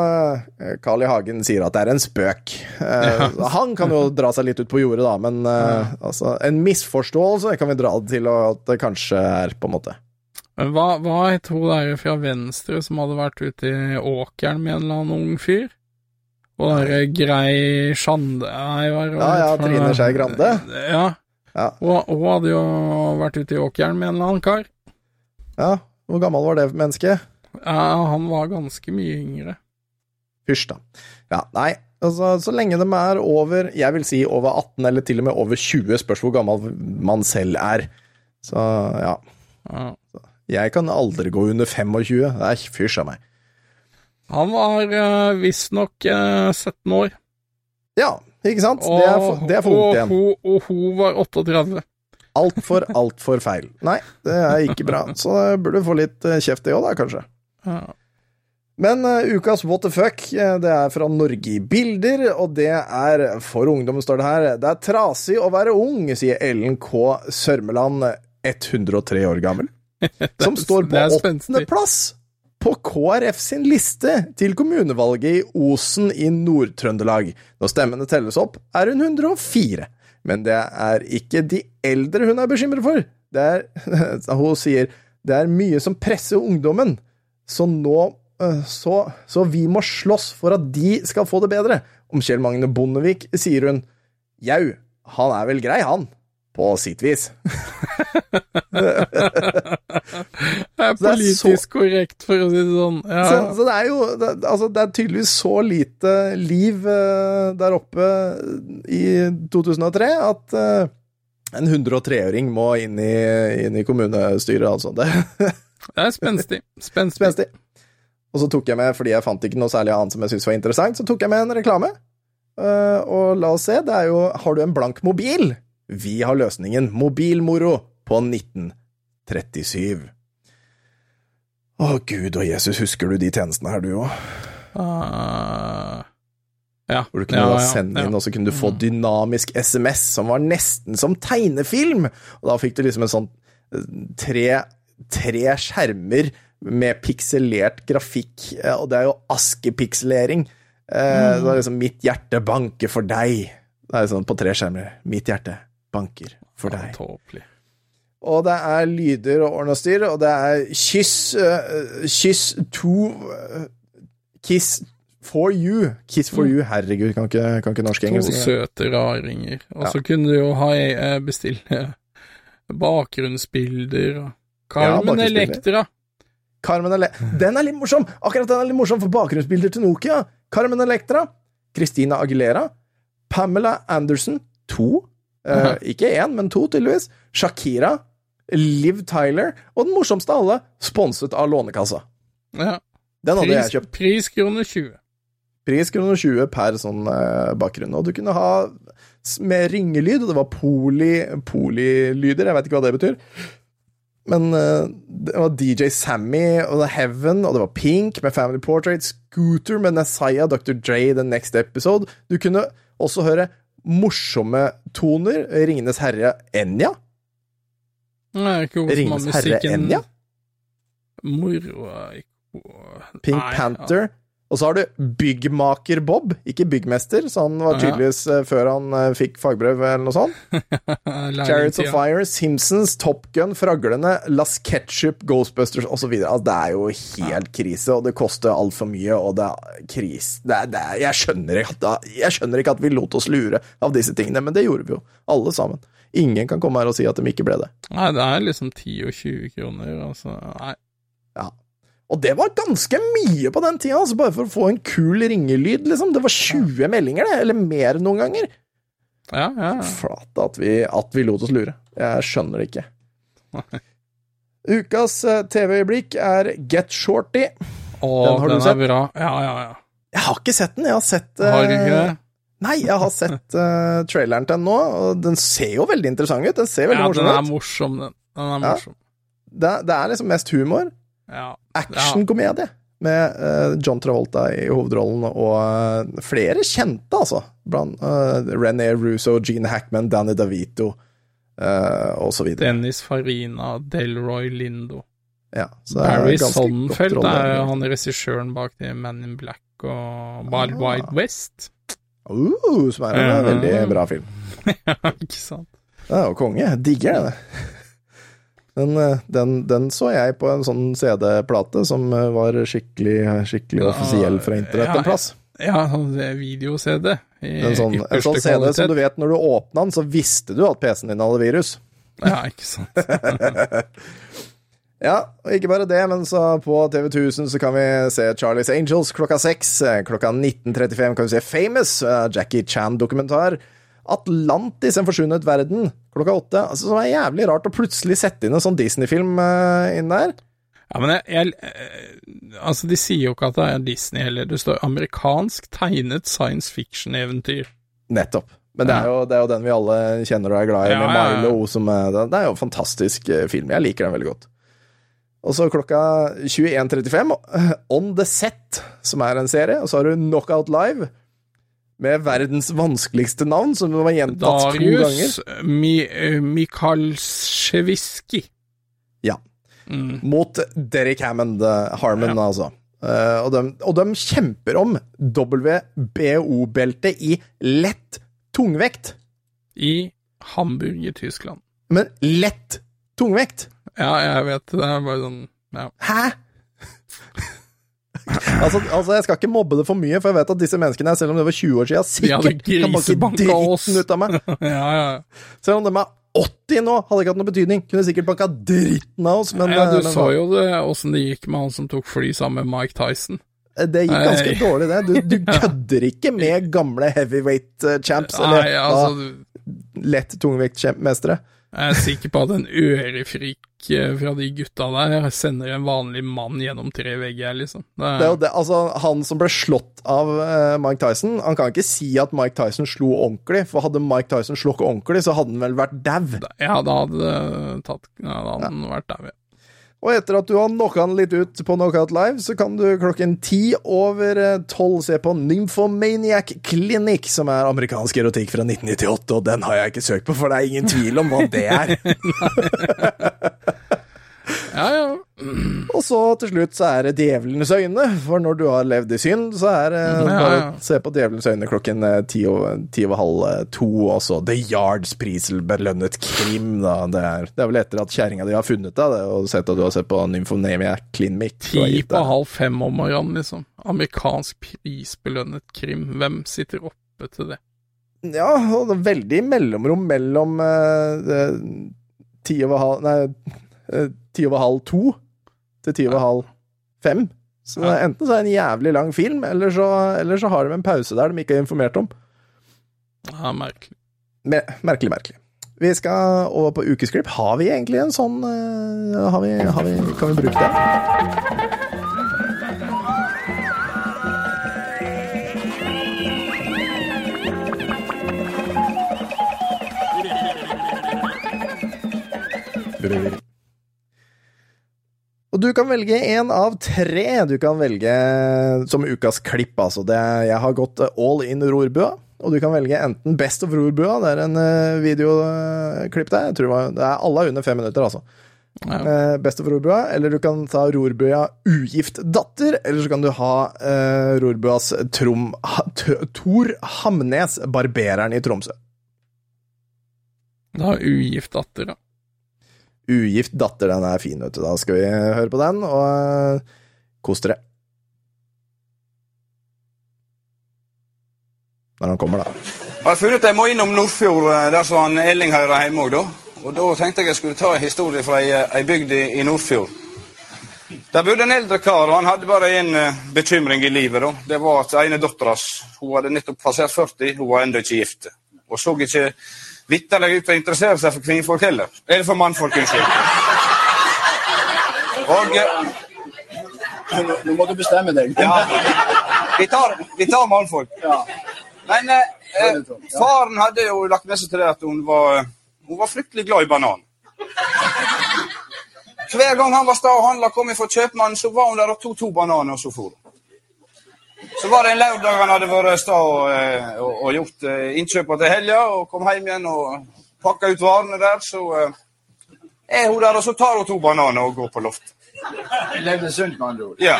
S1: eh, Carl I. Hagen sier at det er en spøk. Ja. Han kan jo dra seg litt ut på jordet, da, men ja. altså, en misforståelse kan vi dra det til at det kanskje er, på en måte.
S4: Hva, hva het hun der fra Venstre som hadde vært ute i åkeren med en eller annen ung fyr? Og der Grei Sjande Nei, hva er det
S1: Ja, ja. Trine Skei Grande.
S4: Ja.
S1: Ja.
S4: Hun, hun hadde jo vært ute i åkeren med en eller annen kar.
S1: Ja, hvor gammel var det mennesket?
S4: Ja, han var ganske mye yngre.
S1: Hysj, da. Ja, nei, altså, så lenge de er over, jeg vil si over 18, eller til og med over 20, spørs hvor gammel man selv er. Så ja,
S4: Ja.
S1: Jeg kan aldri gå under 25. Det er fysj av meg.
S4: Han var uh, visstnok uh, 17 år.
S1: Ja, ikke sant? Det er, for- det er for ungt igjen.
S4: Og, og hun var 38.
S1: Altfor, altfor feil. Nei, det er ikke bra. Så burde få litt eh, kjeft det òg, da, kanskje.
S4: Ja.
S1: Men uh, ukas what the fuck, eh, det er fra Norge i bilder, og det er for ungdom, står det her. Det er trasig å være ung, sier Ellen K. Sørmeland, 103 år gammel, som står på åttendeplass på KrF sin liste til kommunevalget i Osen i Nord-Trøndelag. Når stemmene telles opp, er hun 104. Men det er ikke de eldre hun er bekymret for. Det er, hun sier det er mye som presser ungdommen, så nå øh, så, så vi må slåss for at de skal få det bedre. Om Kjell Magne Bondevik sier hun jau, han er vel grei, han. På sitt vis.
S4: Det er politisk korrekt, for å si det sånn. Ja.
S1: Så, så det er jo det, altså, det er tydeligvis så lite liv uh, der oppe i 2003 at uh, en 103-åring må inn i, inn i kommunestyret, altså. Det
S4: Det er spenstig. Spenstig.
S1: spenstig. Og så tok jeg med, fordi jeg fant ikke noe særlig annet som jeg syntes var interessant, så tok jeg med en reklame. Uh, og la oss se, det er jo Har du en blank mobil? Vi har løsningen Mobilmoro på 1937. Å, Gud og Jesus, husker du de tjenestene her, du òg?
S4: Uh, ja.
S1: Hvor du kunne
S4: ja, ja,
S1: sende inn, og så kunne du få dynamisk SMS, som var nesten som tegnefilm. Og da fikk du liksom en sånn eh, tre, tre skjermer med pikselert grafikk, eh, og det er jo askepikselering. Mm. Det var liksom 'Mitt hjerte banker for deg'. Det er sånn på tre skjermer. 'Mitt hjerte banker for deg.
S4: Tåpelig.
S1: Og det er lyder og ordn og styr, og det er kyss uh, Kyss to uh, Kiss for you. Kiss for you. Mm. Herregud, kan ikke, kan ikke norsk engelsk. To
S4: søte raringer. Og så ja. kunne du jo ha eh, bestille bakgrunnsbilder og Carmen
S1: ja,
S4: Electra.
S1: Carmen Ele den er litt morsom! Akkurat den er litt morsom for bakgrunnsbilder til Nokia. Carmen Electra, Christina Aguilera, Pamela Anderson 2
S4: Uh,
S1: ikke én, men to, tydeligvis. Shakira, Liv Tyler og den morsomste av alle, sponset av Lånekassa.
S4: Ja.
S1: Den hadde
S4: pris,
S1: jeg kjøpt.
S4: Pris kroner 20.
S1: Pris kroner 20 per sånn uh, bakgrunn. Og du kunne ha med ringelyd, og det var poli, polilyder, jeg veit ikke hva det betyr. Men uh, det var DJ Sammy og The Heaven, og det var Pink med Family Portrait, Scooter med Nasaya, Dr. J, The Next Episode. Du kunne også høre morsomme toner. Ringenes herre Enja.
S4: Er ikke
S1: Ringenes herre Enja.
S4: Moro
S1: Pink
S4: Nei,
S1: Panther. Og så har du Byggmaker Bob, ikke byggmester, så han var tydeligvis eh, før han eh, fikk fagbrev eller noe sånt. Chariots of Fire, Simpsons, Top Gun, Fraglene, Las Ketchup, Ghostbusters osv. Altså, det er jo helt krise, og det koster altfor mye, og det er kris. Det er, det er, jeg, skjønner at, jeg skjønner ikke at vi lot oss lure av disse tingene, men det gjorde vi jo, alle sammen. Ingen kan komme her og si at de ikke ble det.
S4: Nei, det er liksom 10 og 20 kroner, altså. Nei.
S1: Ja. Og det var ganske mye på den tida, altså bare for å få en kul ringelyd, liksom. Det var 20 meldinger, det, eller mer noen ganger.
S4: Ja, ja. ja.
S1: Flate at vi, at vi lot oss lure. Jeg skjønner det ikke. Ukas eh, TV-øyeblikk er Get Shorty.
S4: Å,
S1: Den har du
S4: den er bra. Ja, ja, ja.
S1: Jeg har ikke sett den. Jeg har sett eh,
S4: Har du ikke det?
S1: Nei, jeg har sett uh, traileren til den nå, og den ser jo veldig interessant ut. Den ser veldig
S4: Ja, den er
S1: morsom ut.
S4: morsom, den. Den er
S1: Ja.
S4: morsom.
S1: Det, det er liksom mest humor.
S4: Ja.
S1: Actionkomedie. Med uh, John Travolta i hovedrollen og uh, flere kjente, altså. Blant uh, René Russo, Gene Hackman, Danny DeVito uh, og så videre.
S4: Dennis Farina, Delroy Lindo.
S1: Ja, så det
S4: Barry Sonnenfeld er jo han regissøren bak det Men in Black og Wild
S1: Ah.
S4: Wild West.
S1: Uh, som er en
S4: Ja.
S1: veldig bra film.
S4: ja, ikke sant.
S1: Er jo konge. Jeg digger det. Den, eh, den, den så jeg på en sånn CD-plate som eh, var skikkelig, skikkelig offisiell fra internett en plass.
S4: Ja, sånn video-CD.
S1: En sånn, en sånn CD
S4: kvalitet.
S1: som du vet når du åpna den, så visste du at PC-en din hadde virus.
S4: Ja, ikke sant.
S1: Ja, og ikke bare det, men så på TV 1000 så kan vi se Charlie's Angels klokka seks. Eh, Klokka 19.35 kan vi se Famous, eh, Jackie Chan-dokumentar. Atlantis, en forsvunnet verden, klokka åtte. Altså, som er jævlig rart å plutselig sette inn en sånn Disney-film eh, inn der.
S4: Ja, men jeg, jeg eh, Altså, de sier jo ikke at det er Disney heller. Det står amerikansk tegnet science fiction-eventyr.
S1: Nettopp. Men det er, jo, det er jo den vi alle kjenner og er glad i,
S4: Ja,
S1: med
S4: ja, ja.
S1: Milo. Som er, det er jo en fantastisk eh, film. Jeg liker den veldig godt. Og så klokka 21.35, eh, On The Set, som er en serie. Og så har du Knockout Live, med verdens vanskeligste navn, som var gjentatt to ganger.
S4: Darius eh, Mikalsjeviski.
S1: Ja.
S4: Mm.
S1: Mot Derek Hammond, Harmon, Harmon, altså. Eh, og, de, og de kjemper om WBO-beltet i lett tungvekt.
S4: I Hamburg i Tyskland.
S1: Men lett tungvekt!
S4: Ja, jeg vet det. Det er bare sånn Ja.
S1: Hæ?! altså, altså, jeg skal ikke mobbe det for mye, for jeg vet at disse menneskene, selv om det var 20 år siden, sikkert ja, kan banke dritten ut av meg.
S4: ja, ja.
S1: Selv om de er 80 nå, hadde ikke hatt noe betydning. Kunne sikkert banka dritten av oss, men
S4: ja, du
S1: eh,
S4: så jo det, åssen det gikk med han som tok fly sammen med Mike Tyson.
S1: Det gikk ganske
S4: Nei.
S1: dårlig, det. Du, du kødder ikke med gamle heavyweight eh, champs, eller
S4: Nei, altså, du-
S1: da, lett tungvektmestere.
S4: jeg er sikker på at en ørefrik eh, fra de gutta der sender en vanlig mann gjennom tre vegger, liksom. Det
S1: Det er jo det, altså, han som ble slått av eh, Mike Tyson, han kan ikke si at Mike Tyson slo ordentlig, for hadde Mike Tyson slått ordentlig, så hadde han vel vært dau.
S4: Ja, da hadde tatt Ja, da hadde han vært dau, ja.
S1: Og etter at du har knocka han litt ut på Knockout Live, så kan du klokken ti over eh, tolv se på Nymphomaniac Clinic, som er amerikansk erotikk fra 1998, og den har jeg ikke søkt på, for det er ingen tvil om hva det er.
S4: Ja, ja.
S1: Og så til slutt så er det Djevelens øyne, for når du har levd i synd, så er det
S4: Ja,
S1: bare å se på Djevelens øyne klokken eh, ti og, ti og halv eh, to, og så The Yards prisbelønnet krim, da. Det er, det er vel etter at kjerringa di har funnet deg, det, og sett at du har sett på Nymphomaniac Clinic.
S4: Ti på halv fem om morgenen, liksom. Amerikansk prisbelønnet krim. Hvem sitter oppe til det?
S1: Ja, og det er veldig mellomrom mellom eh, eh, ti over halv Nei, eh, ti over halv to til ti over halv fem. Så
S4: Ja.
S1: enten så er det en jævlig lang film, eller så, eller så har de en pause der de ikke er informert om.
S4: Ja, merkelig.
S1: Mer, merkelig, merkelig. Vi skal over på ukesklipp. Har vi egentlig en sånn eh, har vi, har vi, Kan vi bruke det? Og du kan velge en av tre du kan velge som ukas klipp, altså. Det, jeg har gått all in rorbua, og du kan velge enten Best of rorbua, det er en eh, videoklipp der. Jeg tror det, er alle er under fem minutter, altså.
S4: Ja.
S1: Eh, Best of rorbua, eller du kan ta rorbua Ugift datter, eller så kan du ha uh, rorbuas Trom, ha, Tor Hamnes, barbereren i Tromsø.
S4: Da ugift datter, da.
S1: Ugift datter, den er fin, vet du. Da skal vi høre på den, og eh, kos dere. Når han kommer, da.
S6: Jeg har funnet at jeg må innom Nordfjord, eh, der som han Elling hører hjemme òg, da. Og da tenkte jeg jeg skulle ta en historie fra ei, ei bygd i, Nordfjord. Der bodde en eldre kar, og han hadde bare én bekymring i livet. da. Det var at ene dattera hun hadde nettopp passert 40, hun var ennå ikke gift. Og så ikke vitterlig ut og interessere seg for kvinnfolk heller. Eller for mannfolk, unnskyld. Og eh,
S8: Nå må du bestemme deg.
S6: ja, vi tar, vi tar mannfolk. Men eh, eh, faren hadde jo lagt med seg til det at hun var, hun var fryktelig glad i banan. Hver gang han var sta og handla, kom fra kjøpmannen, så var hun der og tok to bananer, og så for hun. Så var det en lørdag han hadde vært sta og, eh, og, og gjort eh, til helga, og kom hjem igjen og pakka ut varene der, så eh, er hun der, og så tar hun to bananer og går på loft.
S8: Levde sunt, med andre ord.
S6: Ja.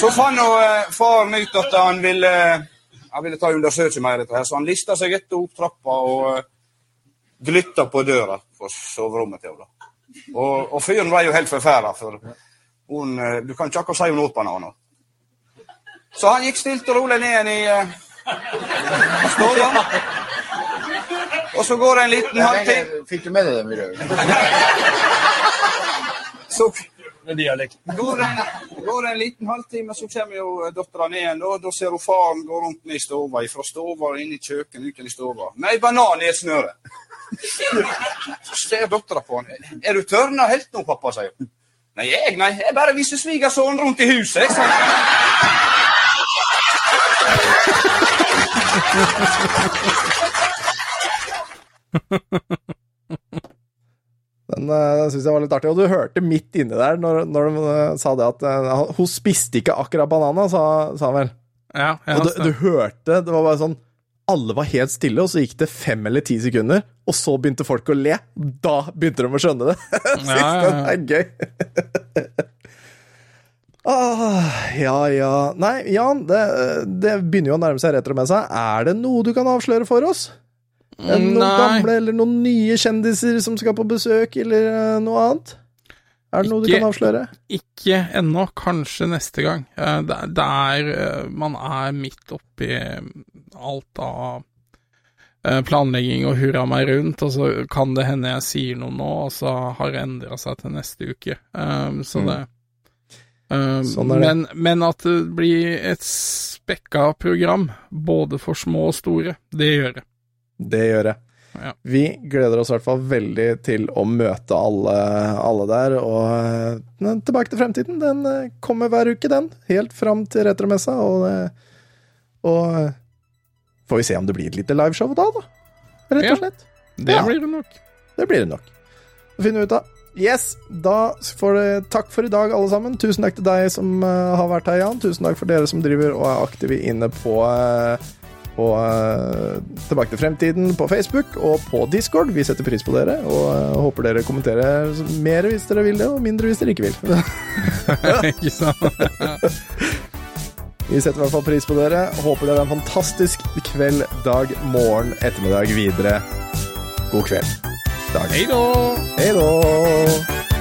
S6: Så fant eh, faren ut at han ville, han ville ta undersøke mer dette her, så han lista seg etter opp trappa og glytta på døra på soverommet til henne. Og, og fyren var jo helt forferda, for hun, du kan ikke akkurat si hun åt bananer. Så han gikk stilt og rolig ned i uh, stua. Og så går det en liten halvtime
S8: fikk du med deg den videoen?
S6: Så går det, går det en liten halvtime, så kommer jo dattera ned igjen. Da, da ser hun faren gå rundt ned i stova, fra stova og inn i kjøkkenet, ut igjen i stova, med ei banan i et snøre. Så ser dattera på han. 'Er du tørna helt nå, pappa?' sier hun. 'Nei, jeg, nei. Jeg bare viser svigersønnen rundt i huset.' Jeg.
S1: Den, eh, den syns jeg var litt artig. Og du hørte midt inni der, når, når de eh, sa det at uh, hun spiste ikke akkurat banana, sa, sa han vel.
S4: Ja,
S1: Og du, du hørte Det var bare sånn Alle var helt stille, og så gikk det fem eller ti sekunder, og så begynte folk å le. Da begynte de å skjønne det. Jeg synes
S4: Ja, ja, ja.
S1: det er gøy. ah, ja, ja Nei, Jan, det, det begynner jo å nærme seg retro med seg. Er det noe du kan avsløre for oss? Det Noen
S4: Nei.
S1: gamle eller noen nye kjendiser som skal på besøk, eller eh, noe annet? Er det noe du kan avsløre?
S4: Ikke ennå, kanskje neste gang. Eh, Det, er eh, Man er midt oppi alt av eh, planlegging og hurra meg rundt, og så kan det hende jeg sier noe nå, og så har det endra seg til neste uke. Så
S1: Mm.
S4: det
S1: Sånn er det.
S4: Men, men at det blir et spekka program, både for små og store, det gjør det.
S1: Det gjør det.
S4: Ja.
S1: Vi gleder oss i hvert fall veldig til å møte alle, alle der. Og eh, Tilbake til fremtiden, den eh, kommer hver uke, den. Helt fram til retromessa. Og, eh, og får vi se om det blir et lite liveshow da, da. Rett og slett.
S4: Det
S1: Ja.
S4: blir det nok.
S1: Det blir det nok. Det finner vi ut av. Yes, da får det takk for i dag, alle sammen. Tusen takk til deg som uh, har vært her, Jan. Tusen takk for dere som driver og er aktive inne på uh, på uh, Tilbake til fremtiden på Facebook og på Discord. Vi setter pris på dere, og håper dere kommenterer mer hvis dere vil det, og mindre hvis dere ikke vil.
S4: Ikke sant?
S1: Vi setter i hvert fall pris på dere. Håper dere har en fantastisk kveld, dag, morgen, ettermiddag videre. God kveld. Dag.
S4: Hei da!
S1: Hei da!